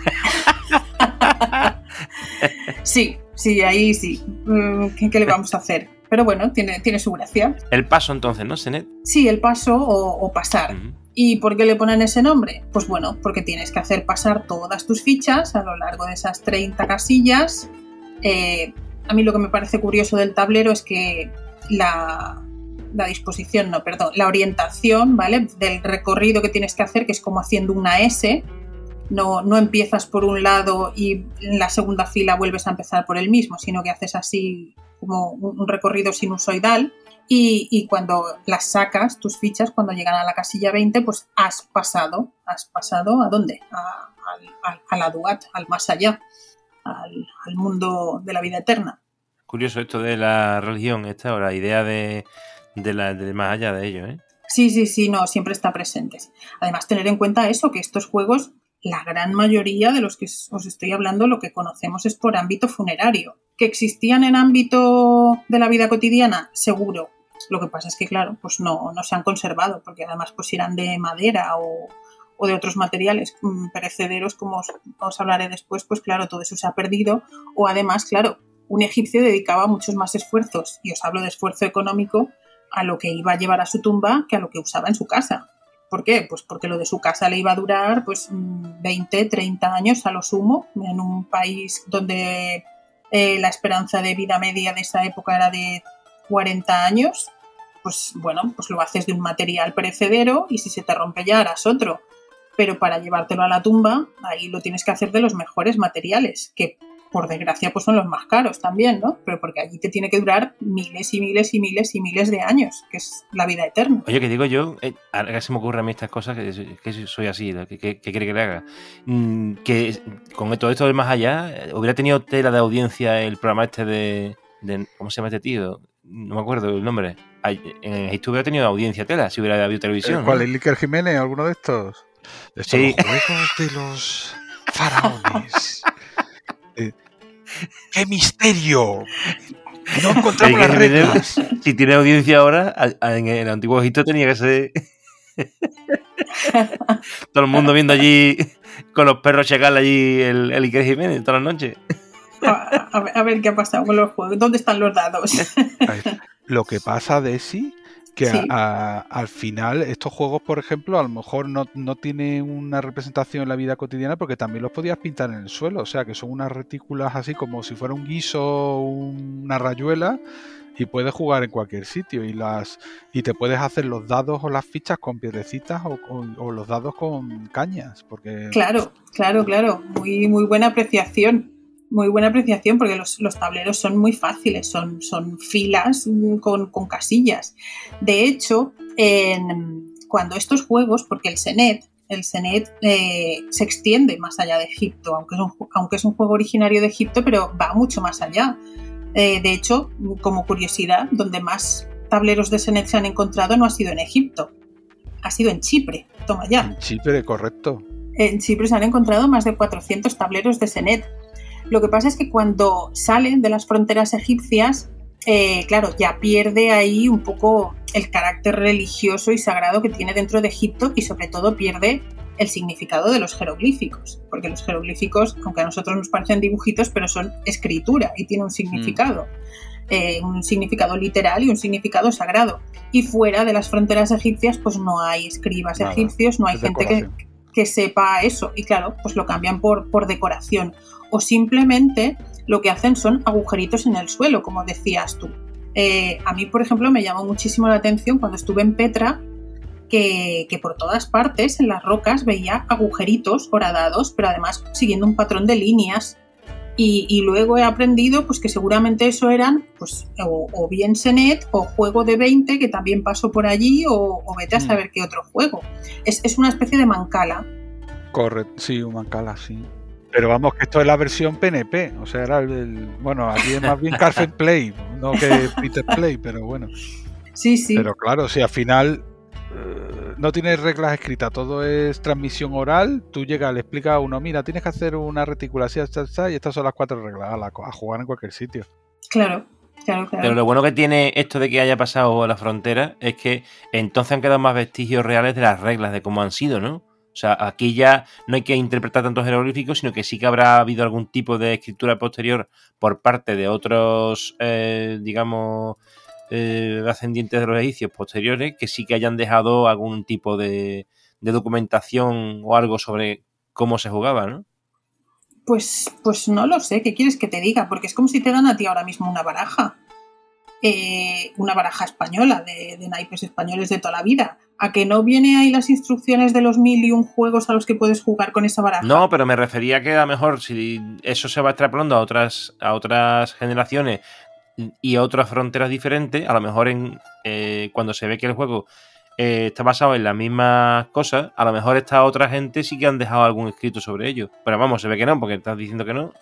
Speaker 3: Sí, sí, ahí sí. Mm, ¿Qué, qué le vamos a hacer? Pero bueno, tiene, tiene su gracia.
Speaker 1: El paso entonces, ¿no, Senet?
Speaker 3: Sí, el paso o, o pasar. ¿Y por qué le ponen ese nombre? Pues bueno, porque tienes que hacer pasar todas tus fichas a lo largo de esas 30 casillas. Eh, a mí lo que me parece curioso del tablero es que la, la disposición, no, perdón, la orientación, ¿vale? Del recorrido que tienes que hacer, que es como haciendo una S. No, no empiezas por un lado y en la segunda fila vuelves a empezar por el mismo, sino que haces así como un recorrido sinusoidal y, y cuando las sacas, tus fichas, cuando llegan a la casilla 20, pues has pasado. ¿Has pasado a dónde? A, al- al- a la Duat, al más allá, al, al mundo de la vida eterna.
Speaker 1: Curioso esto de la religión, esta o la idea de, de la, de más allá de ello, ¿eh?
Speaker 3: Sí, sí, sí, no, siempre está presente. Además, tener en cuenta eso, que estos juegos, la gran mayoría de los que os estoy hablando, lo que conocemos es por ámbito funerario. ¿Que existían en ámbito de la vida cotidiana? Seguro. Lo que pasa es que, claro, pues no, no se han conservado, porque además pues eran de madera o, o de otros materiales mm, perecederos, como os, os hablaré después, pues claro, todo eso se ha perdido. O además, claro, un egipcio dedicaba muchos más esfuerzos, y os hablo de esfuerzo económico, a lo que iba a llevar a su tumba que a lo que usaba en su casa. ¿Por qué? Pues porque lo de su casa le iba a durar pues mm, 20, 30 años a lo sumo, en un país donde eh, la esperanza de vida media de esa época era de 40 años. Pues bueno, pues lo haces de un material perecedero y si se te rompe ya harás otro. Pero para llevártelo a la tumba, ahí lo tienes que hacer de los mejores materiales, que por desgracia pues son los más caros también, ¿no? Pero porque allí te tiene que durar miles y miles y miles y miles de años, que es la vida eterna.
Speaker 1: Oye, que digo yo, eh, ahora se me ocurren a mí estas cosas, que, soy- que soy así, ¿no? ¿qué, quiere que le haga? Mm, que con todo esto de más allá, eh, hubiera tenido tela de audiencia el programa este de, de- ¿Cómo se llama este tío? No me acuerdo el nombre. En Egipto hubiera tenido audiencia tela si hubiera habido televisión.
Speaker 2: ¿Cuál
Speaker 1: ¿no?
Speaker 2: es Iker Jiménez? ¿Alguno de estos? De estos
Speaker 1: Sí.
Speaker 2: los juegos de los faraones. ¡Qué misterio! No encontramos las reglas.
Speaker 1: Si tiene audiencia ahora, en el antiguo Egipto tenía que ser. Todo el mundo viendo allí con los perros checar allí el, el Iker Jiménez todas las noches.
Speaker 3: A, a ver, a ver qué ha pasado con los juegos. ¿Dónde están los dados?
Speaker 2: Lo que pasa, Desi, que a-
Speaker 3: Sí.
Speaker 2: a- al final estos juegos, por ejemplo, a lo mejor no, no tienen una representación en la vida cotidiana porque también los podías pintar en el suelo, o sea, que son unas retículas así como si fuera un guiso una rayuela y puedes jugar en cualquier sitio y las y te puedes hacer los dados o las fichas con piedrecitas o, o los dados con cañas, porque
Speaker 3: Claro, claro, claro. Muy, muy buena apreciación. Muy buena apreciación porque los, los tableros son muy fáciles, son, son filas mm, con, con casillas. De hecho, en- cuando estos juegos, porque el Senet, el Senet eh, se extiende más allá de Egipto, aunque es, un, ju- aunque es un juego originario de Egipto, pero va mucho más allá. Eh, de hecho, como curiosidad, donde más tableros de Senet se han encontrado no ha sido en Egipto, ha sido en Chipre. Toma ya.
Speaker 2: en Chipre, correcto.
Speaker 3: En Chipre se han encontrado más de 400 tableros de Senet. Lo que pasa es que cuando salen de las fronteras egipcias, eh, claro, ya pierde ahí un poco el carácter religioso y sagrado que tiene dentro de Egipto y sobre todo pierde el significado de los jeroglíficos, porque los jeroglíficos, aunque a nosotros nos parecen dibujitos, pero son escritura y tienen un significado, eh, un significado literal y un significado sagrado. Y fuera de las fronteras egipcias, pues no hay escribas
Speaker 2: Nada,
Speaker 3: egipcios, no hay gente que, que sepa eso. Y claro, pues lo cambian por, por decoración. O simplemente lo que hacen son agujeritos en el suelo, como decías tú. Eh, a mí, por ejemplo, me llamó muchísimo la atención cuando estuve en Petra que, que por todas partes en las rocas veía agujeritos horadados, pero además siguiendo un patrón de líneas. Y, y luego he aprendido pues, que seguramente eso eran pues, o, o bien Senet o Juego de 20, que también pasó por allí, o, o vete a
Speaker 2: Mm.
Speaker 3: saber qué otro juego. Es, es una especie de mancala.
Speaker 2: Correcto, sí, un Mancala, sí. Pero vamos, que esto es la versión PNP, o sea, era el, el- bueno, aquí es más bien Carpet Play, no que Peter Play, pero bueno.
Speaker 3: Sí, sí.
Speaker 2: Pero claro, si al final eh, no tienes reglas escritas, todo es transmisión oral, tú llegas, le explicas a uno, mira, tienes que hacer una reticulación, y estas son las cuatro reglas, a, la- a jugar en cualquier sitio.
Speaker 3: Claro, claro, claro.
Speaker 1: Pero lo bueno que tiene esto de que haya pasado a la frontera es que entonces han quedado más vestigios reales de las reglas, de cómo han sido, ¿no? O sea, aquí ya no hay que interpretar tantos jeroglíficos, sino que sí que habrá habido algún tipo de escritura posterior por parte de otros, eh, digamos, eh, ascendientes de los egipcios posteriores, que sí que hayan dejado algún tipo de, documentación o algo sobre cómo se jugaba, ¿no?
Speaker 3: Pues, pues no lo sé, ¿qué quieres que te diga? Porque es como si te dan a ti ahora mismo una baraja. Eh, una baraja española, de naipes españoles de toda la vida. ¿A que no viene ahí las instrucciones de los mil y un juegos a los que puedes jugar con esa baraja?
Speaker 1: No, pero me refería que a lo mejor si eso se va extrapolando a otras, a otras generaciones y a otras fronteras diferentes, a lo mejor en, eh, cuando se ve que el juego eh, está basado en las mismas cosas, a lo mejor esta otra gente sí que han dejado algún escrito sobre ello. Pero vamos, se ve que no, porque estás diciendo que no.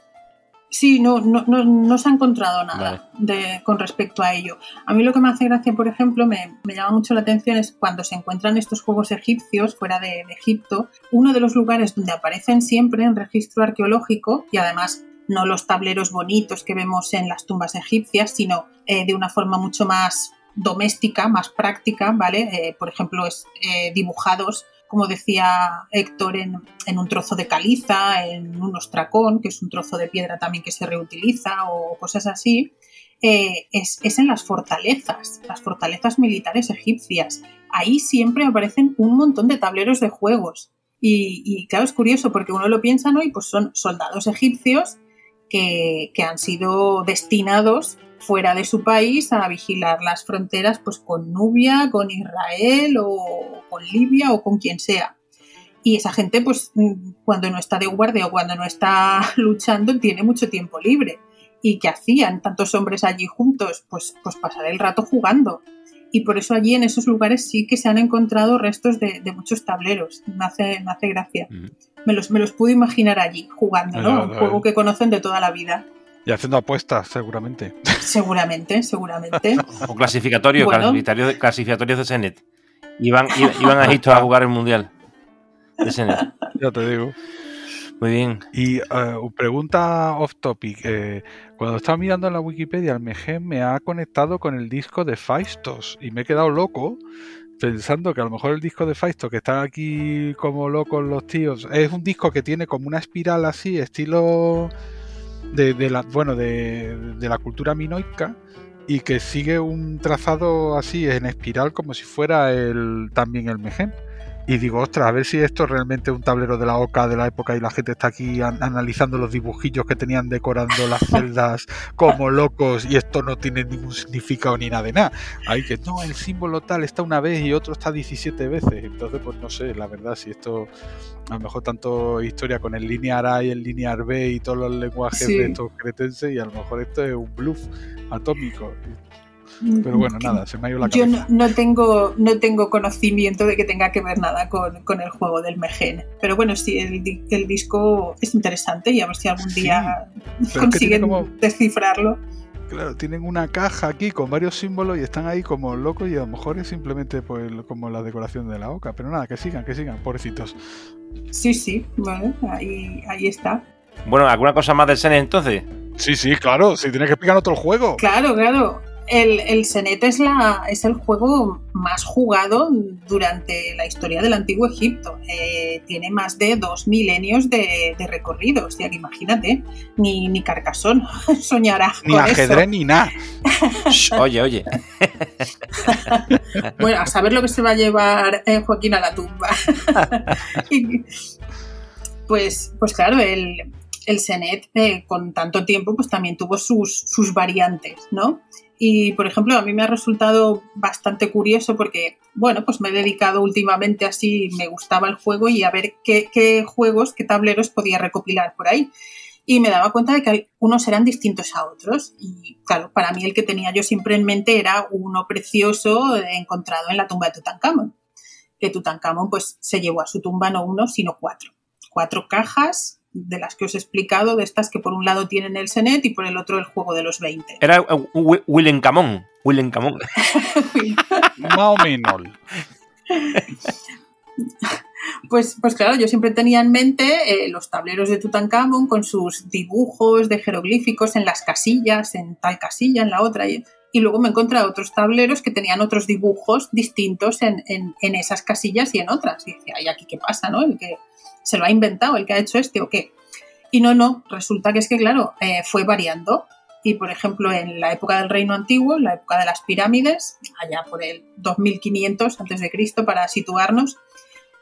Speaker 3: Sí, no, no, no, no se ha encontrado nada
Speaker 1: Vale.
Speaker 3: de, con respecto a ello. A mí lo que me hace gracia, por ejemplo, me, me llama mucho la atención es cuando se encuentran estos juegos egipcios fuera de, de Egipto, uno de los lugares donde aparecen siempre en registro arqueológico y además no los tableros bonitos que vemos en las tumbas egipcias, sino eh, de una forma mucho más doméstica, más práctica, ¿vale? Eh, por ejemplo, es, eh, dibujados como decía Héctor, en, en, un trozo de caliza, en un ostracón, que es un trozo de piedra también que se reutiliza, o cosas así, eh, es, es, en las fortalezas, las fortalezas militares egipcias. Ahí siempre aparecen un montón de tableros de juegos. Y, y claro, es curioso porque uno lo piensa, ¿no? Y pues son soldados egipcios que, han sido destinados fuera de su país a vigilar las fronteras pues con Nubia, con Israel o con Libia o con quien sea. Y esa gente pues cuando no está de guardia o cuando no está luchando tiene mucho tiempo libre. ¿Y qué hacían tantos hombres allí juntos? Pues, pues pasar el rato jugando. Y por eso allí en esos lugares sí que se han encontrado restos de, de muchos tableros. Me hace, me hace gracia. Mm. Me, los, me los pude imaginar allí jugando, ¿no? Un juego que conocen de toda la vida.
Speaker 2: Y haciendo apuestas, seguramente.
Speaker 3: Seguramente, seguramente.
Speaker 1: O clasificatorios, bueno. clasificatorios, clasificatorios de Senet. Iban, iban a Egipto a jugar el Mundial de Senet.
Speaker 2: Ya te digo.
Speaker 1: Muy bien.
Speaker 2: Y uh, pregunta off topic. Eh, cuando estaba mirando en la Wikipedia, el MG me ha conectado con el disco de Faistos y me he quedado loco pensando que a lo mejor el disco de Faisto, que están aquí como locos los tíos, es un disco que tiene como una espiral así, estilo de, la, bueno, de, de, la cultura minoica y que sigue un trazado así en espiral como si fuera el también el Megen. Y digo, ostras, a ver si esto es realmente un tablero de la OCA de la época y la gente está aquí an analizando los dibujillos que tenían decorando las celdas como locos y esto no tiene ningún significado ni nada de nada. Hay que, no, el símbolo tal está una vez y otro está 17 veces. Entonces, pues no sé, la verdad, si esto, a lo mejor tanto historia con el linear A y el linear B y todos los lenguajes sí. de estos cretenses y a lo mejor esto es un bluff atómico. Pero bueno, nada, se me ha ido la
Speaker 3: cabeza. Yo no, no, tengo, no tengo conocimiento de que tenga que ver nada con, con el juego del Megen. Pero bueno, sí, el, el, disco es interesante y a ver si algún día sí, consiguen como... descifrarlo.
Speaker 2: Claro, tienen una caja aquí con varios símbolos y están ahí como locos y a lo mejor es simplemente pues como la decoración de la oca. Pero nada, que sigan, que sigan, pobrecitos.
Speaker 3: Sí, sí, bueno, ahí, ahí está.
Speaker 1: Bueno, ¿alguna cosa más del Sene entonces?
Speaker 2: Sí, sí, claro, si tienes que explicar otro juego.
Speaker 3: Claro, claro. El, el Senet es, la, es el juego más jugado durante la historia del antiguo Egipto. Eh, tiene más de dos milenios de, de recorrido. O sea que imagínate, ni, ni Carcasón soñará.
Speaker 2: Ni
Speaker 3: con
Speaker 2: ajedrez
Speaker 3: eso.
Speaker 2: ni nada.
Speaker 1: oye, oye.
Speaker 3: bueno, a saber lo que se va a llevar eh, Joaquín a la tumba. y, pues, pues claro, el, el Senet eh, con tanto tiempo pues también tuvo sus, sus variantes, ¿no? Y, por ejemplo, a mí me ha resultado bastante curioso porque, bueno, pues me he dedicado últimamente así, me gustaba el juego y a ver qué, qué juegos, qué tableros podía recopilar por ahí. Y me daba cuenta de que unos eran distintos a otros. Y, claro, para mí el que tenía yo siempre en mente era uno precioso encontrado en la tumba de Tutankamón. Que Tutankamón, pues, se llevó a su tumba no uno, sino cuatro. Cuatro cajas de las que os he explicado, de estas que por un lado tienen el Senet y por el otro el juego de los 20.
Speaker 1: Era uh, Wi- Willem Camón. Willem Camón.
Speaker 2: Más o menos.
Speaker 3: Pues, pues claro, yo siempre tenía en mente eh, los tableros de Tutankamón con sus dibujos de jeroglíficos en las casillas, en tal casilla, en la otra. Y, y luego me encontré otros tableros que tenían otros dibujos distintos en, en- en esas casillas y en otras. Y decía, ¿y aquí qué pasa, no? El que se lo ha inventado, el que ha hecho este o qué. Y no, no, resulta que es que, claro, eh, fue variando. Y, por ejemplo, en la época del Reino Antiguo, en la época de las pirámides, allá por el 2500 antes de Cristo, para situarnos,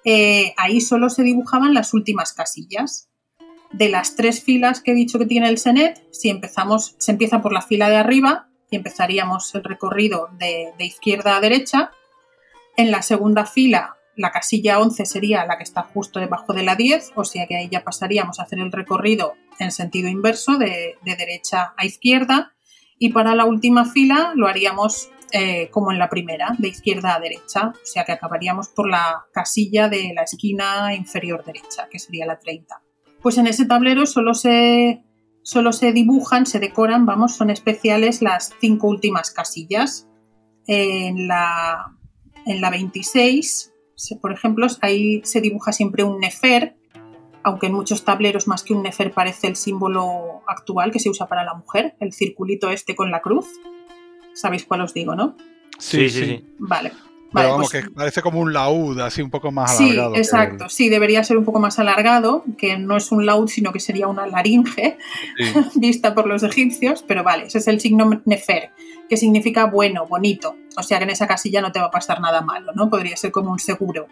Speaker 3: eh, ahí solo se dibujaban las últimas casillas. De las tres filas que he dicho que tiene el Senet, si empezamos, se empieza por la fila de arriba y empezaríamos el recorrido de, de izquierda a derecha. En la segunda fila, la casilla 11 sería la que está justo debajo de la 10, o sea que ahí ya pasaríamos a hacer el recorrido en sentido inverso, de, de derecha a izquierda. Y para la última fila lo haríamos eh, como en la primera, de izquierda a derecha, o sea que acabaríamos por la casilla de la esquina inferior derecha, que sería la 30. Pues en ese tablero solo se, solo se dibujan, se decoran, vamos, son especiales las cinco últimas casillas. En la, en la 26, se- por ejemplo, ahí se dibuja siempre un nefer, aunque en muchos tableros más que un nefer parece el símbolo actual que se usa para la mujer, el circulito este con la cruz. ¿Sabéis cuál os digo, no?
Speaker 1: Sí, sí, sí.
Speaker 3: Vale.
Speaker 2: Pero vamos,
Speaker 3: pues-
Speaker 2: que parece como un laúd, así un poco más
Speaker 3: Sí,
Speaker 2: alargado. que-
Speaker 3: exacto. Sí, debería ser un poco más alargado, que no es un laúd, sino que sería una laringe
Speaker 2: Sí.
Speaker 3: vista por los egipcios, pero vale, ese es el signo nefer, que significa bueno, bonito. O sea que en esa casilla no te va a pasar nada malo, ¿no? Podría ser como un seguro.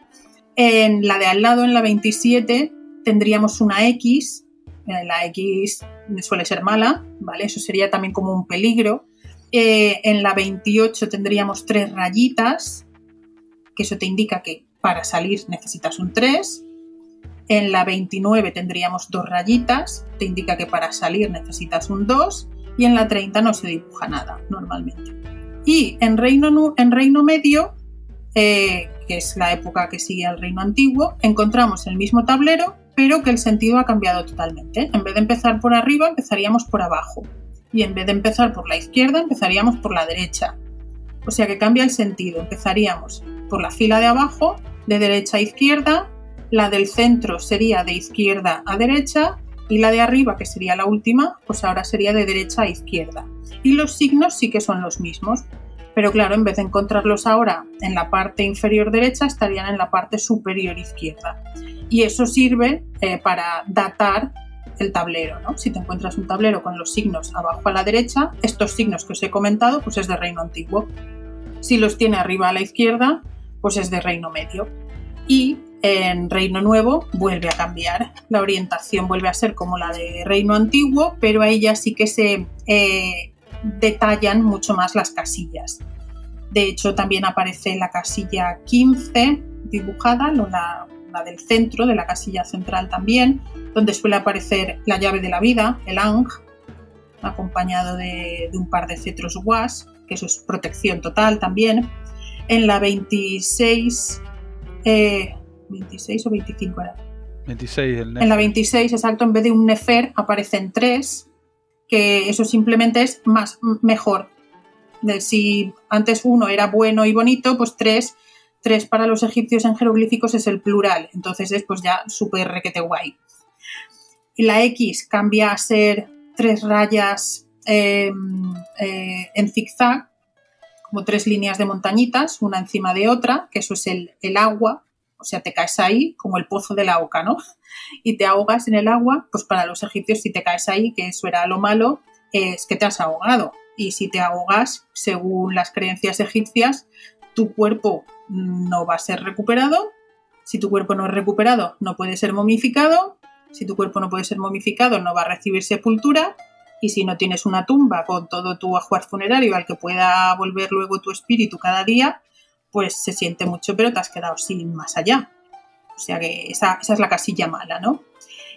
Speaker 3: En la de al lado, en la 27, tendríamos una X. Eh, La X suele ser mala, ¿vale? Eso sería también como un peligro. Eh, en la 28 tendríamos tres rayitas, que eso te indica que para salir necesitas un 3. En la 29 tendríamos dos rayitas, te indica que para salir necesitas un 2. Y en la 30 no se dibuja nada normalmente. Y en Reino, en reino Medio, eh, que es la época que sigue al Reino Antiguo, encontramos el mismo tablero, pero que el sentido ha cambiado totalmente. En vez de empezar por arriba, empezaríamos por abajo. Y en vez de empezar por la izquierda, empezaríamos por la derecha. O sea que cambia el sentido. Empezaríamos por la fila de abajo, de derecha a izquierda, la del centro sería de izquierda a derecha y la de arriba, que sería la última, pues ahora sería de derecha a izquierda. Y los signos sí que son los mismos, pero claro, en vez de encontrarlos ahora en la parte inferior derecha, estarían en la parte superior izquierda. Y eso sirve eh, para datar el tablero, ¿no? Si te encuentras un tablero con los signos abajo a la derecha, estos signos que os he comentado, pues es de reino antiguo. Si los tiene arriba a la izquierda, pues es de reino medio. Y en Reino Nuevo vuelve a cambiar. La orientación vuelve a ser como la de Reino Antiguo, pero ahí ya sí que se eh, detallan mucho más las casillas. De hecho, también aparece la casilla 15 dibujada, la, la del centro, de la casilla central también, donde suele aparecer la llave de la vida, el Ang, acompañado de, de un par de cetros guas, que eso es protección total también. En la 26 eh, 26 o 25 era.
Speaker 2: 26, el
Speaker 3: En la 26, exacto, en vez de un nefer aparecen tres, que eso simplemente es más mejor. De si antes uno era bueno y bonito, pues tres, tres para los egipcios en jeroglíficos es el plural, entonces es pues ya súper requete guay. La X cambia a ser tres rayas eh, eh, en zigzag, como tres líneas de montañitas, una encima de otra, que eso es el, el agua, o sea, te caes ahí como el pozo de la oca, ¿no? Y te ahogas en el agua, pues para los egipcios si te caes ahí, que eso era lo malo, es que te has ahogado. Y si te ahogas, según las creencias egipcias, tu cuerpo no va a ser recuperado. Si tu cuerpo no es recuperado, no puede ser momificado. Si tu cuerpo no puede ser momificado, no va a recibir sepultura. Y si no tienes una tumba con todo tu ajuar funerario al que pueda volver luego tu espíritu cada día, pues se siente mucho, pero te has quedado sin más allá. O sea que esa, esa, es la casilla mala, ¿no?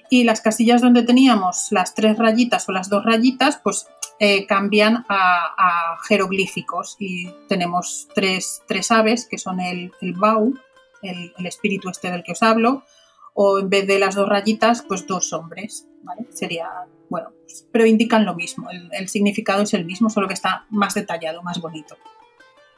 Speaker 3: Y las casillas donde teníamos las tres rayitas o las dos rayitas, pues eh, cambian a, jeroglíficos y tenemos tres, tres aves que son el, el Bau, el, espíritu este del que os hablo, o en vez de las dos rayitas, pues dos hombres. Sería, bueno, pues, pero indican lo mismo, el, significado es el mismo, solo que está más detallado, más bonito.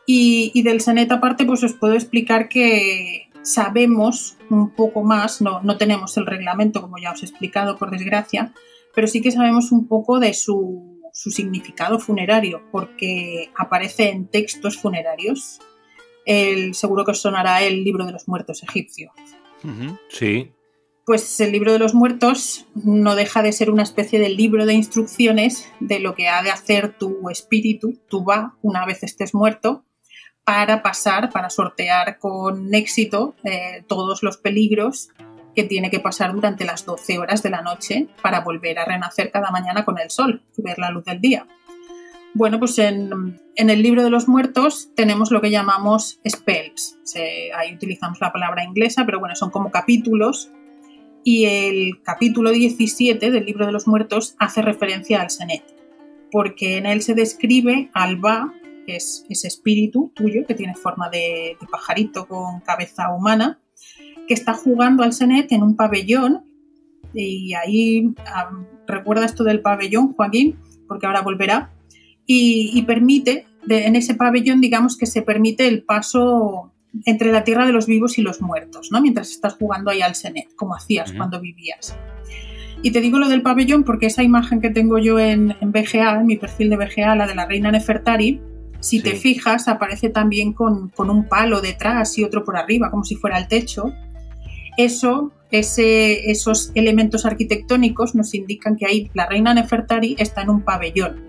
Speaker 3: Y, y del Senet aparte, pues os puedo explicar que sabemos un poco más, no, no tenemos el reglamento, como ya os he explicado, por desgracia, pero sí que sabemos un poco de su, su significado funerario, porque aparece en textos funerarios. El, seguro que os sonará el libro de los muertos egipcio.
Speaker 1: Sí.
Speaker 3: Pues el libro de los muertos no deja de ser una especie de libro de instrucciones de lo que ha de hacer tu espíritu, tu va, una vez estés muerto, para pasar, para sortear con éxito eh, todos los peligros que tiene que pasar durante las 12 horas de la noche para volver a renacer cada mañana con el sol y ver la luz del día. Bueno, pues en, el libro de los muertos tenemos lo que llamamos spells. ahí utilizamos la palabra inglesa, pero bueno, son como capítulos. Y el capítulo 17 del libro de los muertos hace referencia al Senet, porque en él se describe al Ba, que es ese espíritu tuyo que tiene forma de, de pajarito con cabeza humana, que está jugando al Senet en un pabellón. Y ahí recuerda esto del pabellón, Joaquín, porque ahora volverá y, permite, en ese pabellón, digamos que se permite el paso entre la tierra de los vivos y los muertos, ¿no? Mientras estás jugando ahí al Senet, como hacías cuando vivías. Y te digo lo del pabellón porque esa imagen que tengo yo en, en BGA, en mi perfil de BGA, la de la reina Nefertari, si te fijas, aparece también con, con, un palo detrás y otro por arriba, como si fuera el techo. Eso, esos elementos arquitectónicos nos indican que ahí la reina Nefertari está en un pabellón.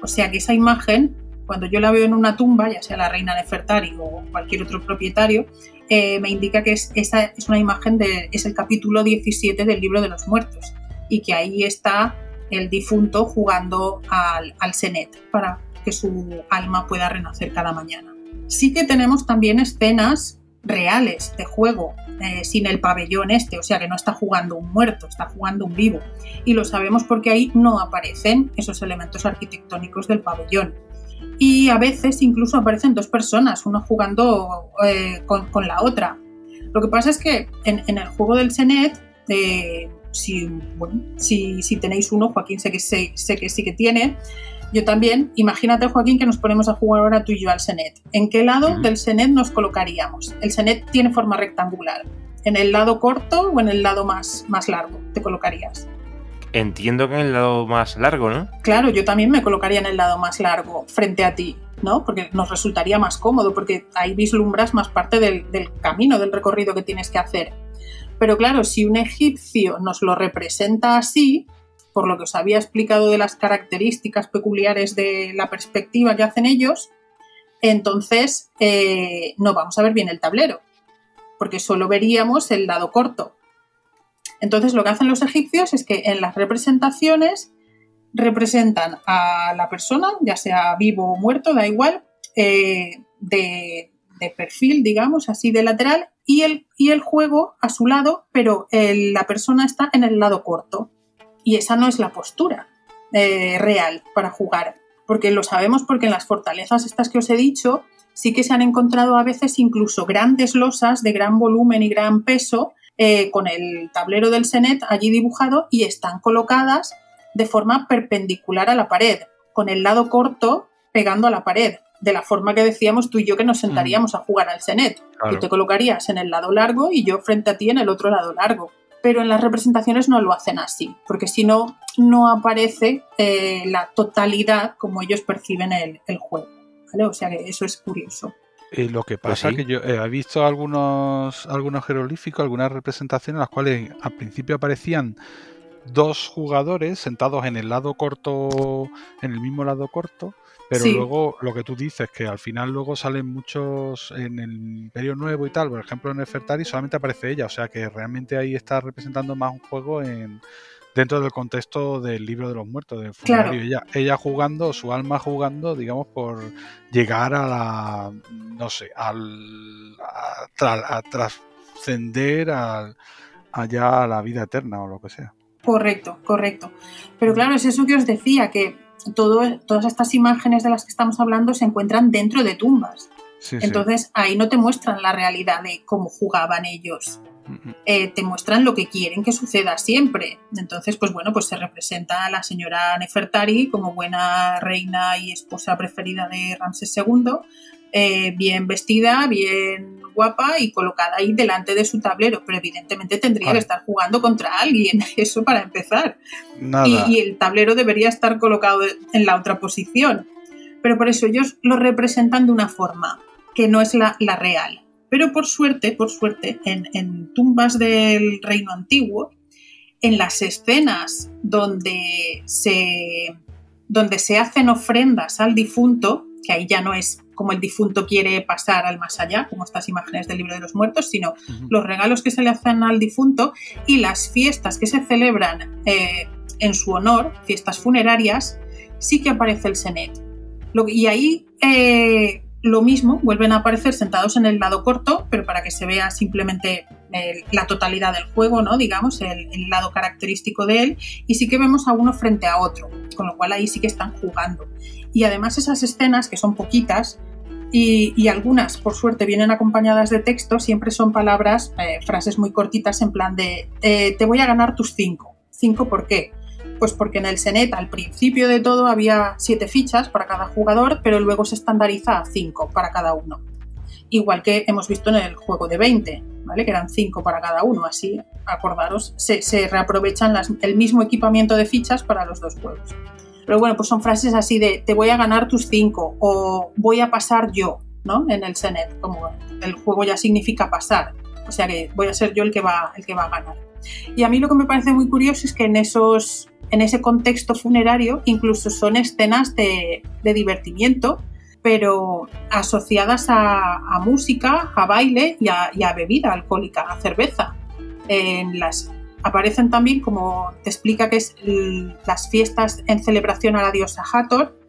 Speaker 3: O sea que esa imagen, cuando yo la veo en una tumba, ya sea la reina Nefertari o cualquier otro propietario, eh, me indica que es, esa es una imagen de, es el capítulo 17 del libro de los muertos y que ahí está el difunto jugando al, al Senet para que su alma pueda renacer cada mañana. Sí que tenemos también escenas reales de juego, eh, sin el pabellón este, o sea que no está jugando un muerto, está jugando un vivo. Y lo sabemos porque ahí no aparecen esos elementos arquitectónicos del pabellón. Y a veces incluso aparecen dos personas, uno jugando eh, con, la otra. Lo que pasa es que en, el juego del Senet, eh, si, tenéis uno, Joaquín sé que sí que tiene, yo también. Imagínate, Joaquín, que nos ponemos a jugar ahora tú y yo al Senet. ¿En qué lado del Senet nos colocaríamos? El Senet tiene forma rectangular. ¿En el lado corto o en el lado más, más largo te colocarías?
Speaker 1: Entiendo que en el lado más largo, ¿no?
Speaker 3: Claro, yo también me colocaría en el lado más largo, frente a ti, ¿no? Porque nos resultaría más cómodo, porque ahí vislumbras más parte del, del camino, del recorrido que tienes que hacer. Pero claro, si un egipcio nos lo representa así, por lo que os había explicado de las características peculiares de la perspectiva que hacen ellos, entonces eh, no vamos a ver bien el tablero, porque solo veríamos el lado corto. Entonces lo que hacen los egipcios es que en las representaciones representan a la persona, ya sea vivo o muerto, da igual, eh, de, perfil, digamos, así de lateral, y el, y el juego a su lado, pero la persona está en el lado corto. Y esa no es la postura eh, real para jugar, porque lo sabemos porque en las fortalezas estas que os he dicho sí que se han encontrado a veces incluso grandes losas de gran volumen y gran peso eh, con el tablero del Senet allí dibujado y están colocadas de forma perpendicular a la pared, con el lado corto pegando a la pared, de la forma que decíamos tú y yo que nos sentaríamos a jugar al Senet. Tú te colocarías en el lado largo y yo frente a ti en el otro lado largo pero en las representaciones no lo hacen así, porque si no, no aparece eh, la totalidad como ellos perciben el, juego. ¿vale? O sea que eso es curioso.
Speaker 2: Eh, lo que pues pasa es que yo he visto algunos, algunos jeroglíficos, algunas representaciones en las cuales al principio aparecían dos jugadores sentados en el lado corto, en el mismo lado corto, pero luego lo que tú dices, que al final luego salen muchos en el Imperio Nuevo y tal, por ejemplo en Nefertari solamente aparece ella, o sea que realmente ahí está representando más un juego en dentro del contexto del libro de los muertos, de Ella, ella jugando, su alma jugando, digamos, por llegar a la, no sé, al, a, trascender allá a la vida eterna o lo que sea.
Speaker 3: Correcto, correcto. Pero claro, es eso que os decía, que todas estas imágenes de las que estamos hablando se encuentran dentro de tumbas. Entonces ahí no te muestran la realidad de cómo jugaban ellos. eh, te muestran lo que quieren que suceda siempre. Entonces, pues bueno, pues se representa a la señora Nefertari como buena reina y esposa preferida de Ramsés II, eh, bien vestida, bien guapa y colocada ahí delante de su tablero, pero evidentemente tendría que estar jugando contra alguien, eso para empezar. Y, el tablero debería estar colocado en la otra posición. Pero por eso ellos lo representan de una forma que no es la, real. Pero por suerte, por suerte, en, en tumbas del reino antiguo, en las escenas donde se, donde se hacen ofrendas al difunto, que ahí ya no es como el difunto quiere pasar al más allá, como estas imágenes del libro de los muertos, sino los regalos que se le hacen al difunto y las fiestas que se celebran eh, en su honor, fiestas funerarias, sí que aparece el Senet. y ahí eh, lo mismo, vuelven a aparecer sentados en el lado corto, pero para que se vea simplemente la totalidad del juego, ¿no? Digamos, el, el, lado característico de él, y sí que vemos a uno frente a otro, con lo cual ahí sí que están jugando. Y además esas escenas, que son poquitas, y, algunas, por suerte, vienen acompañadas de texto, siempre son palabras, eh, frases muy cortitas en plan de eh, te voy a ganar tus cinco. ¿Cinco por qué? Pues porque en el Senet al principio de todo había siete fichas para cada jugador, pero luego se estandariza a cinco para cada uno. Igual que hemos visto en el juego de 20, ¿vale? que eran cinco para cada uno. Así, acordaros, se, reaprovechan el mismo equipamiento de fichas para los dos juegos. Pero bueno, pues son frases así de te voy a ganar tus cinco o voy a pasar yo, ¿no? En el Senet, como el juego ya significa pasar. O sea que voy a ser yo el que va, el que va a ganar. Y a mí lo que me parece muy curioso es que en esos en ese contexto funerario incluso son escenas de, divertimiento, pero asociadas a, música, a baile y a, y a, bebida alcohólica, a cerveza. En las aparecen también como te explica que es las fiestas en celebración a la diosa Hathor,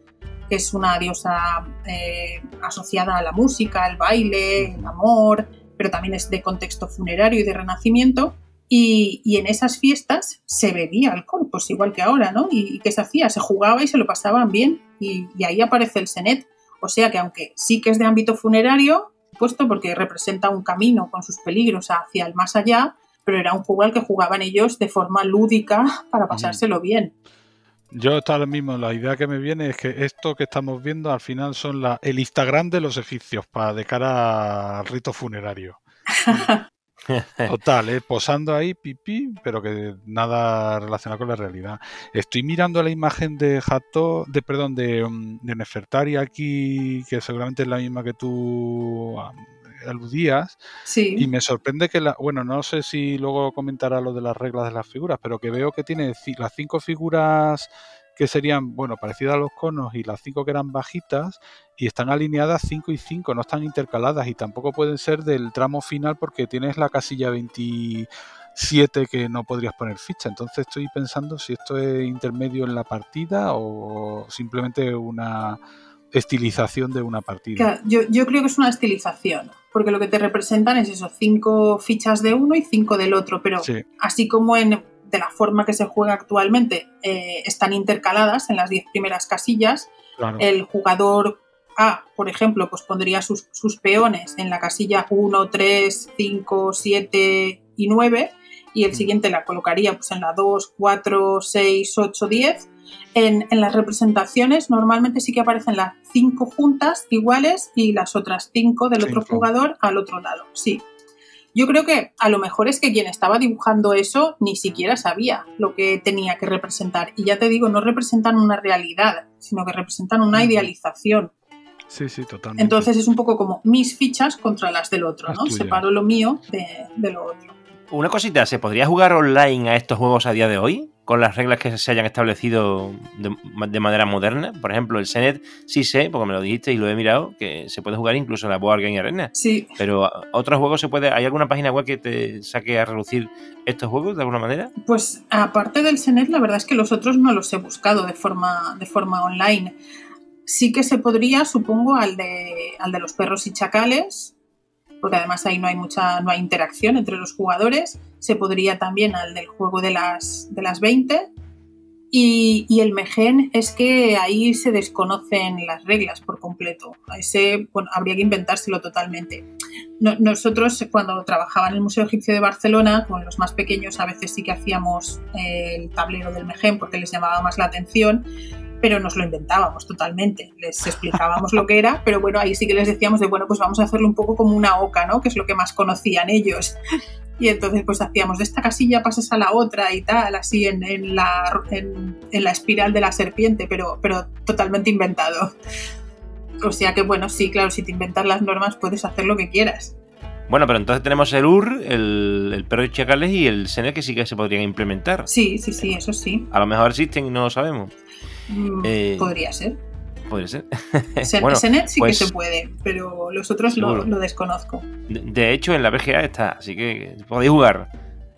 Speaker 3: que es una diosa eh, asociada a la música, al baile, el amor, pero también es de contexto funerario y de renacimiento. Y, en esas fiestas se bebía alcohol, pues igual que ahora, ¿no? ¿Y, qué se hacía? Se jugaba y se lo pasaban bien. Y, y, ahí aparece el Senet. O sea que aunque sí que es de ámbito funerario, puesto porque representa un camino con sus peligros hacia el más allá, pero era un juego al que jugaban ellos de forma lúdica para pasárselo bien.
Speaker 2: Yo está lo mismo, la idea que me viene es que esto que estamos viendo al final son la, el Instagram de los egipcios para de cara al rito funerario. Total, ¿eh? posando ahí, pipí, pero que nada relacionado con la realidad. Estoy mirando la imagen de Jato, de perdón, de, mm, de Nefertari aquí, que seguramente es la misma que tú aludías. Y me sorprende que, la, bueno, no sé si luego comentará lo de las reglas de las figuras, pero que veo que tiene las cinco figuras que serían, bueno, parecidas a los conos y las cinco que eran bajitas y están alineadas 5 y 5, no están intercaladas y tampoco pueden ser del tramo final porque tienes la casilla 27 que no podrías poner ficha. Entonces estoy pensando si esto es intermedio en la partida o simplemente una estilización de una partida.
Speaker 3: yo, yo creo que es una estilización porque lo que te representan es eso, cinco fichas de uno y cinco del otro, pero así como en, de la forma que se juega actualmente eh, están intercaladas en las diez primeras casillas, el jugador A, por ejemplo, pues pondría sus, sus peones en la casilla 1, 3, 5, 7 y 9 y el mm. siguiente la colocaría pues en la 2, 4, 6, 8, 10 en, las representaciones normalmente sí que aparecen las cinco juntas iguales y las otras cinco del otro jugador al otro lado. Sí. Yo creo que a lo mejor es que quien estaba dibujando eso ni siquiera sabía lo que tenía que representar. Y ya te digo, no representan una realidad, sino que representan una idealización.
Speaker 2: Sí, sí, totalmente.
Speaker 3: Entonces es un poco como mis fichas contra las del otro, ¿no? Separo lo mío de lo otro.
Speaker 1: Una cosita, ¿se podría jugar online a estos juegos a día de hoy? Con las reglas que se hayan establecido de, manera moderna. Por ejemplo, el Senet sí sé, porque me lo dijiste y lo he mirado, que se puede jugar incluso en la Board Game Arena.
Speaker 3: Sí.
Speaker 1: Pero otros juegos se puede. ¿Hay alguna página web que te saque a reducir estos juegos de alguna manera?
Speaker 3: Pues aparte del Senet, la verdad es que los otros no los he buscado de forma, de forma online. Sí que se podría, supongo, al de, al de los perros y chacales, porque además ahí no hay mucha no hay interacción entre los jugadores. Se podría también al del juego de las, de las 20 Y, el Megen es que ahí se desconocen las reglas por completo. Ese habría que inventárselo totalmente. No, nosotros cuando trabajaba en el Museo Egipcio de Barcelona, con los más pequeños a veces sí que hacíamos el tablero del Megen porque les llamaba más la atención pero nos lo inventábamos totalmente. Les explicábamos lo que era, pero bueno, ahí sí que les decíamos de, bueno, pues vamos a hacerlo un poco como una oca, ¿no? Que es lo que más conocían ellos. Y entonces pues hacíamos de esta casilla pasas a la otra y tal, así en, en la, en, en, la espiral de la serpiente, pero, pero totalmente inventado. O sea que bueno, sí, claro, si te inventas las normas puedes hacer lo que quieras.
Speaker 1: Bueno, pero entonces tenemos el UR, el, el perro de chacales y el SENE que sí que se podrían implementar.
Speaker 3: Sí, sí, sí, eso sí.
Speaker 1: A lo mejor existen y no lo sabemos.
Speaker 3: Mm, eh, podría ser.
Speaker 1: Podría ser.
Speaker 3: Sen bueno, Senet sí pues, que se puede, pero los otros lo, lo, desconozco.
Speaker 1: De, de, hecho, en la BGA está, así que podéis jugar.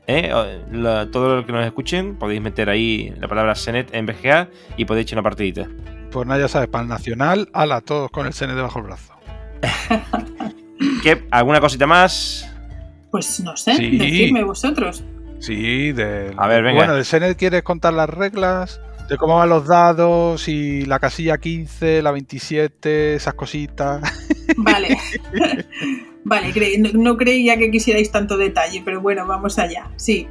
Speaker 1: ¿eh? La, todo lo que nos escuchen, podéis meter ahí la palabra Senet en BGA y podéis echar una partidita.
Speaker 2: Pues nada, ya sabes, para el nacional, ala, todos con el Senet debajo del brazo.
Speaker 1: ¿Qué? ¿Alguna cosita más?
Speaker 3: Pues no sé, sí. decidme vosotros.
Speaker 2: Sí, del.
Speaker 1: A ver, venga.
Speaker 2: Bueno, del Senet quieres contar las reglas de cómo van los dados y la casilla 15, la 27, esas cositas.
Speaker 3: Vale. vale, no, no, creía que quisierais tanto detalle, pero bueno, vamos allá. Sí.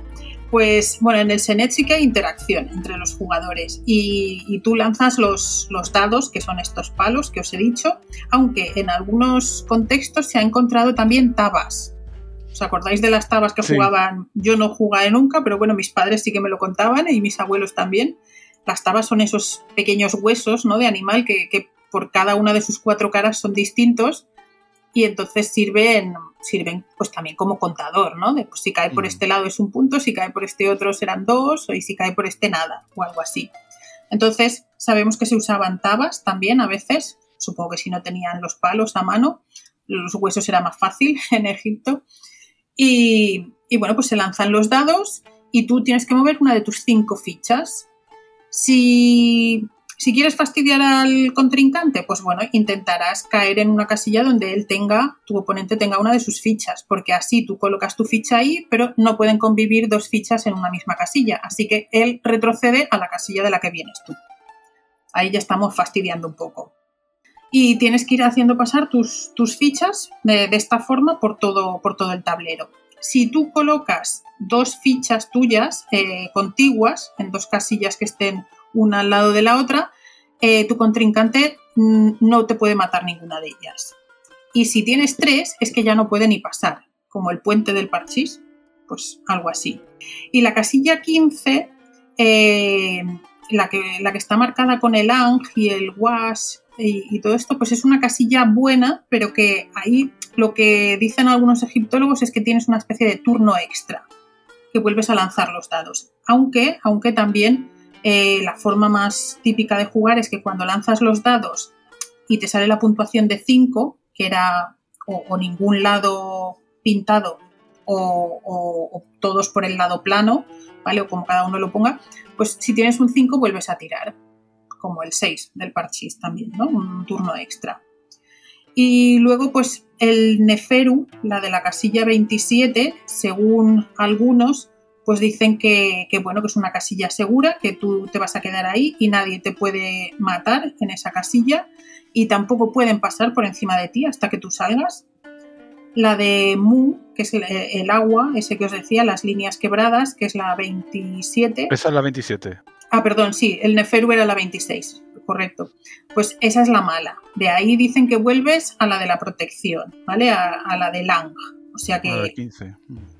Speaker 3: Pues bueno, en el Senet sí que hay interacción entre los jugadores y, y tú lanzas los, los, dados, que son estos palos que os he dicho, aunque en algunos contextos se ha encontrado también tabas. ¿Os acordáis de las tabas que sí. jugaban? Yo no jugué nunca, pero bueno, mis padres sí que me lo contaban y mis abuelos también. Las tabas son esos pequeños huesos ¿no? de animal que, que, por cada una de sus cuatro caras son distintos y entonces sirven, sirven pues también como contador, ¿no? De, pues, si cae por este lado es un punto, si cae por este otro serán dos, y si cae por este nada, o algo así. Entonces, sabemos que se usaban tabas también a veces, supongo que si no tenían los palos a mano, los huesos era más fácil en Egipto. Y, y bueno, pues se lanzan los dados y tú tienes que mover una de tus cinco fichas. Si, quieres fastidiar al contrincante, pues bueno, intentarás caer en una casilla donde él tenga, tu oponente tenga una de sus fichas, porque así tú colocas tu ficha ahí, pero no pueden convivir dos fichas en una misma casilla. Así que él retrocede a la casilla de la que vienes tú. Ahí ya estamos fastidiando un poco. Y tienes que ir haciendo pasar tus, fichas de, de esta forma por todo el tablero si tú colocas dos fichas tuyas eh, contiguas en dos casillas que estén una al lado de la otra, eh, tu contrincante mm, no te puede matar ninguna de ellas. Y si tienes tres, es que ya no puede ni pasar, como el puente del parchís, pues algo así. Y la casilla 15, eh, la, que, la que está marcada con el ang y el was y, y, todo esto, pues es una casilla buena, pero que ahí lo que dicen algunos egiptólogos es que tienes una especie de turno extra, que vuelves a lanzar los dados. Aunque, aunque también eh, la forma más típica de jugar es que cuando lanzas los dados y te sale la puntuación de 5, que era o, ningún lado pintado o, o, todos por el lado plano, ¿vale? O como cada uno lo ponga, pues si tienes un 5 vuelves a tirar como el 6 del parchís también, ¿no? Un turno extra. Y luego, pues el Neferu, la de la casilla 27, según algunos, pues dicen que, que, bueno, que es una casilla segura, que tú te vas a quedar ahí y nadie te puede matar en esa casilla y tampoco pueden pasar por encima de ti hasta que tú salgas. La de Mu, que es el, el agua, ese que os decía, las líneas quebradas, que es la 27.
Speaker 2: Esa es la 27.
Speaker 3: Ah, perdón, sí, el Neferu era la 26, correcto. Pues esa es la mala. De ahí dicen que vuelves a la de la protección, ¿vale? A, a la de Lang. O sea que
Speaker 2: 15.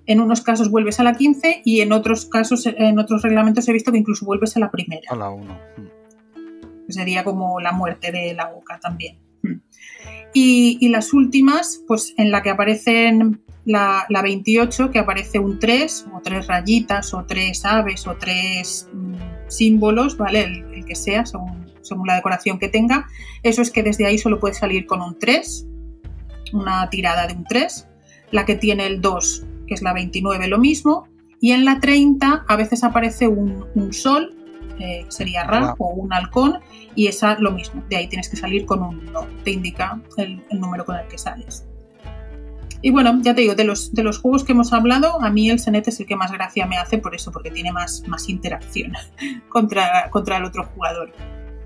Speaker 3: en unos casos vuelves a la 15 y en otros casos, en otros reglamentos he visto que incluso vuelves a la primera.
Speaker 2: A la 1.
Speaker 3: Sería como la muerte de la boca también. Y, y, las últimas, pues en la que aparecen la, la, 28, que aparece un 3, o tres rayitas, o tres aves, o tres mmm, símbolos, ¿vale? El, el, que sea, según, según la decoración que tenga. Eso es que desde ahí solo puede salir con un 3, una tirada de un 3. La que tiene el 2, que es la 29, lo mismo. Y en la 30 a veces aparece un, un sol, eh, sería Ra, o un halcón, y esa lo mismo. De ahí tienes que salir con un 1, te indica el, el número con el que sales. Y bueno, ya te digo, de los, de los juegos que hemos hablado, a mí el Senet es el que más gracia me hace por eso, porque tiene más, más interacción contra, contra el otro jugador.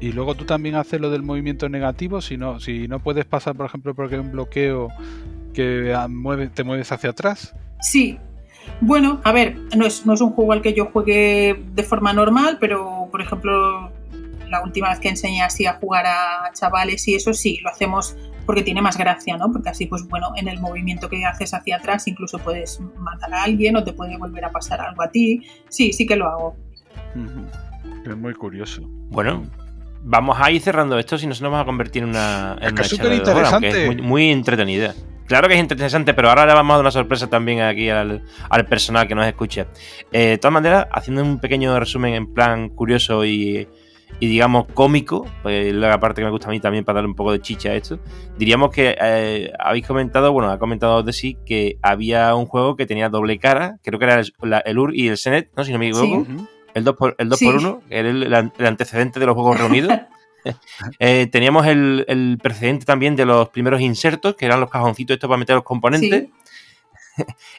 Speaker 2: Y luego tú también haces lo del movimiento negativo, si no, si no puedes pasar, por ejemplo, porque hay un bloqueo que te mueves hacia atrás.
Speaker 3: Sí. Bueno, a ver, no es, no es un juego al que yo juegue de forma normal, pero por ejemplo, la última vez que enseñé así a jugar a chavales y eso sí, lo hacemos porque tiene más gracia, ¿no? Porque así, pues bueno, en el movimiento que haces hacia atrás incluso puedes matar a alguien o te puede volver a pasar algo a ti. Sí, sí que lo hago.
Speaker 2: Es muy curioso.
Speaker 1: Bueno, vamos a ir cerrando esto si no se nos va a convertir en una.
Speaker 2: En es súper interesante.
Speaker 1: muy, muy, entretenida. Claro que es interesante, pero ahora le vamos a dar una sorpresa también aquí al, personal que nos escuche. Eh, de todas maneras, haciendo un pequeño resumen en plan curioso y, digamos cómico, pues la parte que me gusta a mí también para darle un poco de chicha a esto, diríamos que eh, habéis comentado, bueno, ha comentado de sí que había un juego que tenía doble cara, creo que era el, UR y el Senet, ¿no? Si no me equivoco. El 2 por, el 2 por 1 era el, antecedente de los juegos reunidos. Eh, teníamos el, precedente también de los primeros insertos, que eran los cajoncitos estos para meter los componentes.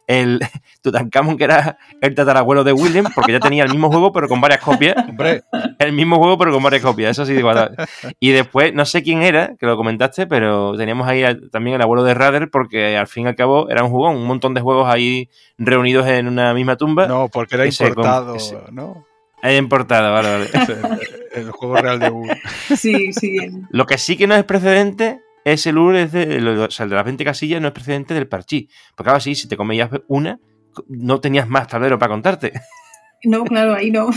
Speaker 1: El Tutankamón, que era el tatarabuelo de William, porque ya tenía el mismo juego, pero con varias copias. El mismo juego, pero con varias copias, eso sí, igual. Y después, no sé quién era, que lo comentaste, pero teníamos ahí también el abuelo de Rader, porque al fin y al cabo era un jugón, un montón de juegos ahí reunidos en una misma tumba.
Speaker 2: No, porque era importado, ¿no?
Speaker 1: Era importado, vale, vale.
Speaker 2: el, juego real de UR.
Speaker 3: Sí, sí.
Speaker 1: Lo que sí que no es precedente es el UR, es de, o sea, de las 20 casillas no es precedente del parchí. Porque ahora sí, si te comías una, no tenías más tablero para contarte.
Speaker 3: No, claro, ahí no.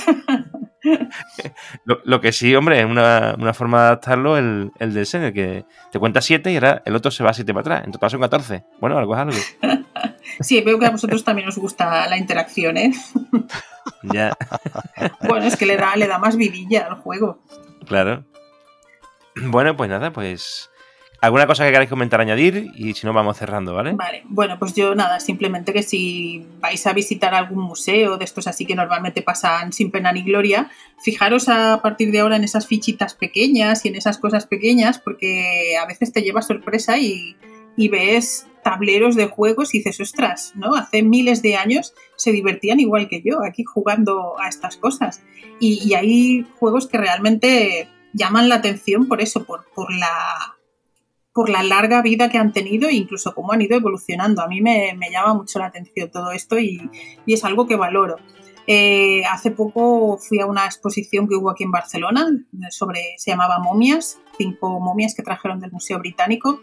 Speaker 1: lo, que sí, hombre, es una, forma de adaptarlo el, el del Sen, que te cuenta 7 y ahora el otro se va 7 para atrás. En total son 14. Bueno, algo es algo.
Speaker 3: Sí, veo que a vosotros también os gusta la interacción, ¿eh?
Speaker 1: Ya.
Speaker 3: Bueno, es que le da, le da más vidilla al juego.
Speaker 1: Claro. Bueno, pues nada, pues ¿Alguna cosa que queráis comentar, añadir? Y si no, vamos cerrando, ¿vale?
Speaker 3: Vale, bueno, pues yo nada, simplemente que si vais a visitar algún museo de estos así que normalmente pasan sin pena ni gloria, fijaros a partir de ahora en esas fichitas pequeñas y en esas cosas pequeñas, porque a veces te lleva sorpresa y, ves tableros de juegos y dices, ostras, ¿no? Hace miles de años se divertían igual que yo aquí jugando a estas cosas. Y, hay juegos que realmente llaman la atención por eso, por, por la por la larga vida que han tenido e incluso cómo han ido evolucionando. A mí me, llama mucho la atención todo esto y, es algo que valoro. Eh, hace poco fui a una exposición que hubo aquí en Barcelona sobre, se llamaba Momias, cinco momias que trajeron del Museo Británico.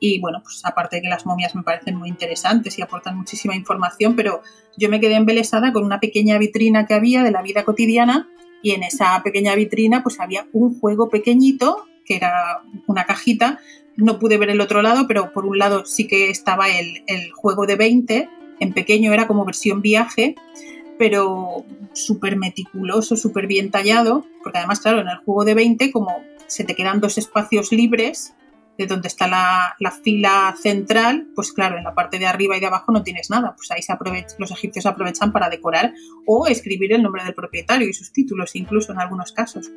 Speaker 3: Y bueno, pues aparte de que las momias me parecen muy interesantes y aportan muchísima información, pero yo me quedé embelesada con una pequeña vitrina que había de la vida cotidiana y en esa pequeña vitrina pues había un juego pequeñito que era una cajita no pude ver el otro lado, pero por un lado sí que estaba el, juego de 20, en pequeño era como versión viaje, pero súper meticuloso, súper bien tallado, porque además, claro, en el juego de 20, como se te quedan dos espacios libres, de donde está la, fila central, pues claro, en la parte de arriba y de abajo no tienes nada. Pues ahí se los egipcios aprovechan para decorar o escribir el nombre del propietario y sus títulos, incluso en algunos casos.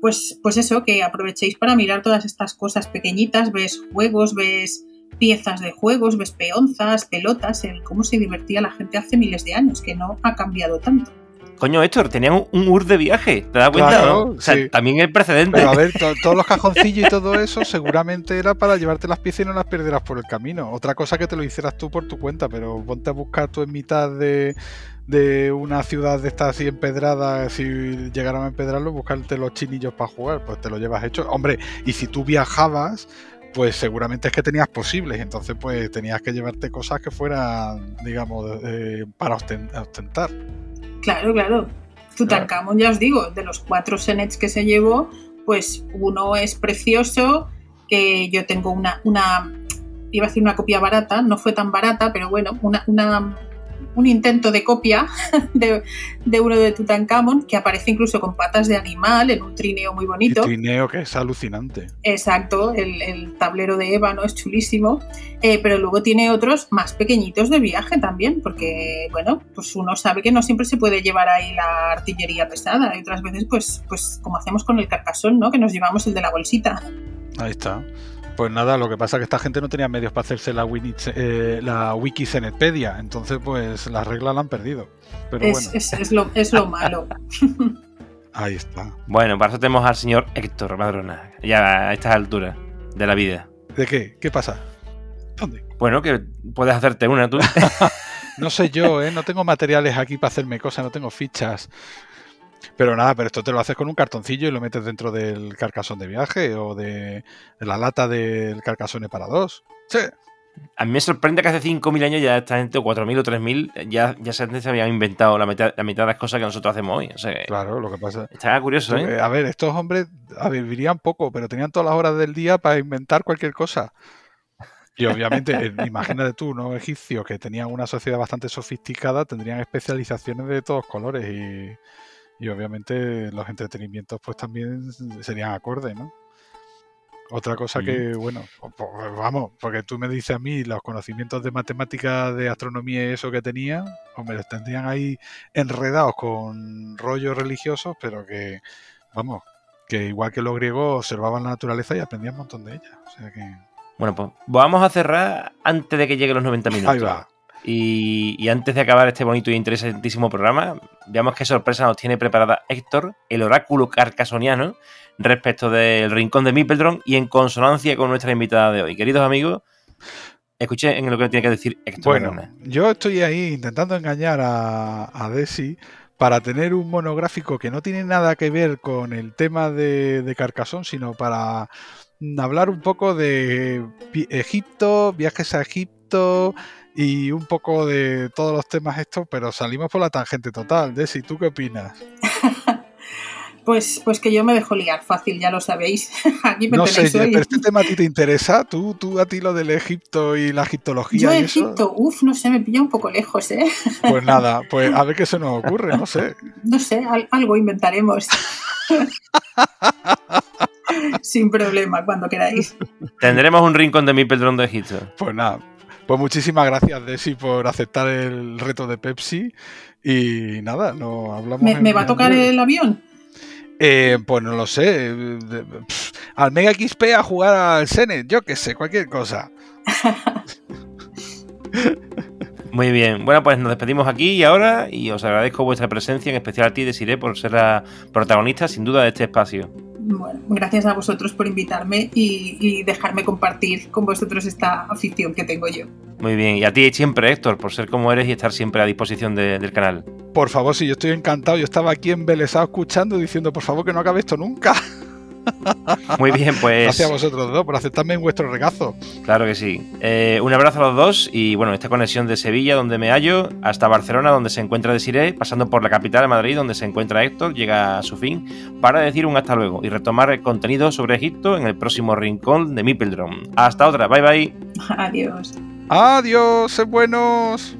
Speaker 3: Pues, pues eso, que aprovechéis para mirar todas estas cosas pequeñitas, ves juegos, ves piezas de juegos, ves peonzas, pelotas, el cómo se divertía la gente hace miles de años, que no ha cambiado tanto.
Speaker 1: Coño, Héctor, tenían un, UR de viaje, ¿te das cuenta? O sea, también el precedente.
Speaker 2: Pero a ver, todos los cajoncillos y todo eso seguramente era para llevarte las piezas y no las perderás por el camino. Otra cosa que te lo hicieras tú por tu cuenta, pero ponte a buscar tú en mitad de, una ciudad de estas así empedrada, si llegaran a empedrarlo, buscarte los chinillos para jugar, pues te lo llevas hecho. Hombre, y si tú viajabas, pues seguramente es que tenías posibles, entonces pues tenías que llevarte cosas que fueran, digamos, eh, para ostentar.
Speaker 3: Claro, claro. Tutankamón, ya os digo, de los cuatro senets que se llevó, pues uno es precioso, que yo tengo una, una, iba a decir una copia barata, no fue tan barata, pero bueno, una, una un intento de copia de, uno de Tutankamón que aparece incluso con patas de animal en un trineo muy bonito.
Speaker 2: Un trineo que es alucinante.
Speaker 3: Exacto, el, tablero de Eva no es chulísimo, eh, pero luego tiene otros más pequeñitos de viaje también, porque bueno, pues uno sabe que no siempre se puede llevar ahí la artillería pesada y otras veces pues, pues como hacemos con el carcasón, ¿no? Que nos llevamos el de la bolsita.
Speaker 2: Ahí está. Pues nada, lo que pasa es que esta gente no tenía medios para hacerse la, Wini, eh, la wiki Zenetpedia, entonces pues las reglas la han perdido. Pero
Speaker 3: es,
Speaker 2: bueno,
Speaker 3: es, es lo, es lo malo.
Speaker 2: ahí está.
Speaker 1: Bueno, para eso tenemos al señor Héctor Madrona, ya a estas alturas de la vida.
Speaker 2: ¿De qué? ¿Qué pasa? ¿Dónde?
Speaker 1: Bueno, que puedes hacerte una tú.
Speaker 2: No sé yo, ¿eh? No tengo materiales aquí para hacerme cosas, no tengo fichas. Pero nada, pero esto te lo haces con un cartoncillo y lo metes dentro del carcasón de viaje o de, de la lata del carcasón para dos. Sí,
Speaker 1: A mí me sorprende que hace 5.000 años ya esta gente, o 4.000 o 3.000, ya, ya se habían inventado la mitad, la mitad de las cosas que nosotros hacemos hoy. O sea, que
Speaker 2: claro, lo que pasa.
Speaker 1: está curioso, ¿eh?
Speaker 2: A ver, estos hombres vivirían poco, pero tenían todas las horas del día para inventar cualquier cosa. Y obviamente, eh, imagínate tú, ¿no? Egipcios que tenían una sociedad bastante sofisticada, tendrían especializaciones de todos colores y, y obviamente los entretenimientos pues también serían acordes, ¿no? Otra cosa que, bueno, po- vamos, porque tú me dices a mí los conocimientos de matemática, de astronomía y eso que tenía, hombre, los tendrían ahí enredados con rollos religiosos, pero que, vamos, que igual que los griegos observaban la naturaleza y aprendían un montón de ella. O sea que,
Speaker 1: Bueno, pues vamos a cerrar antes de que lleguen los 90 minutos.
Speaker 2: ahí va.
Speaker 1: Y, y antes de acabar este bonito e interesantísimo programa, veamos qué sorpresa nos tiene preparada Héctor, el oráculo carcasoniano, respecto del rincón de Mipeldron y en consonancia con nuestra invitada de hoy. Queridos amigos, escuchen lo que tiene que decir Héctor.
Speaker 2: Bueno, yo estoy ahí intentando engañar a, a Desi para tener un monográfico que no tiene nada que ver con el tema de, de Carcassonne, sino para mm, hablar un poco de Egipto, viajes a Egipto y un poco de todos los temas estos, pero salimos por la tangente total. Desi, ¿tú qué opinas?
Speaker 3: Pues, pues que yo me dejo liar fácil, ya lo sabéis. Aquí me
Speaker 2: No sé,
Speaker 3: hoy.
Speaker 2: pero este tema a ti te interesa, tú, tú a ti lo del Egipto y la egiptología
Speaker 3: Yo
Speaker 2: y eso?
Speaker 3: Egipto, uff, no sé, me pilla un poco lejos, ¿eh?
Speaker 2: Pues nada, pues a ver qué se nos ocurre, no sé.
Speaker 3: No sé, al- algo inventaremos. Sin problema, cuando queráis.
Speaker 1: Tendremos un rincón de Mipeldron de Egipto.
Speaker 2: Pues nada, pues muchísimas gracias, Desi, por aceptar el reto de Pepsi. Y nada, no hablamos.
Speaker 3: ¿Me,
Speaker 2: en-
Speaker 3: me va a tocar el avión?
Speaker 2: Eh, pues no lo sé. eh, al Mega XP a jugar al Senet, yo qué sé, cualquier cosa.
Speaker 1: Muy bien, bueno, pues nos despedimos aquí y ahora y os agradezco vuestra presencia, en especial a ti, Desiree, por ser la protagonista sin duda de este espacio.
Speaker 3: Bueno, gracias a vosotros por invitarme y, y dejarme compartir con vosotros esta afición que tengo yo.
Speaker 1: Muy bien, y a ti siempre, Héctor, por ser como eres y estar siempre a disposición de- del canal.
Speaker 2: Por favor, si yo estoy encantado, yo estaba aquí embelesado escuchando, diciendo, por favor, que no acabe esto nunca.
Speaker 1: Muy bien, pues
Speaker 2: Gracias a vosotros dos por aceptarme en vuestro regazo.
Speaker 1: claro que sí. Eh, un abrazo a los dos y bueno, esta conexión de Sevilla, donde me hallo, hasta Barcelona, donde se encuentra Desiree, pasando por la capital de Madrid, donde se encuentra Héctor, llega a su fin, para decir un hasta luego y retomar el contenido sobre Egipto en el próximo rincón de Mipeldron. Hasta otra, bye bye.
Speaker 3: Adiós.
Speaker 2: Adiós, sed buenos.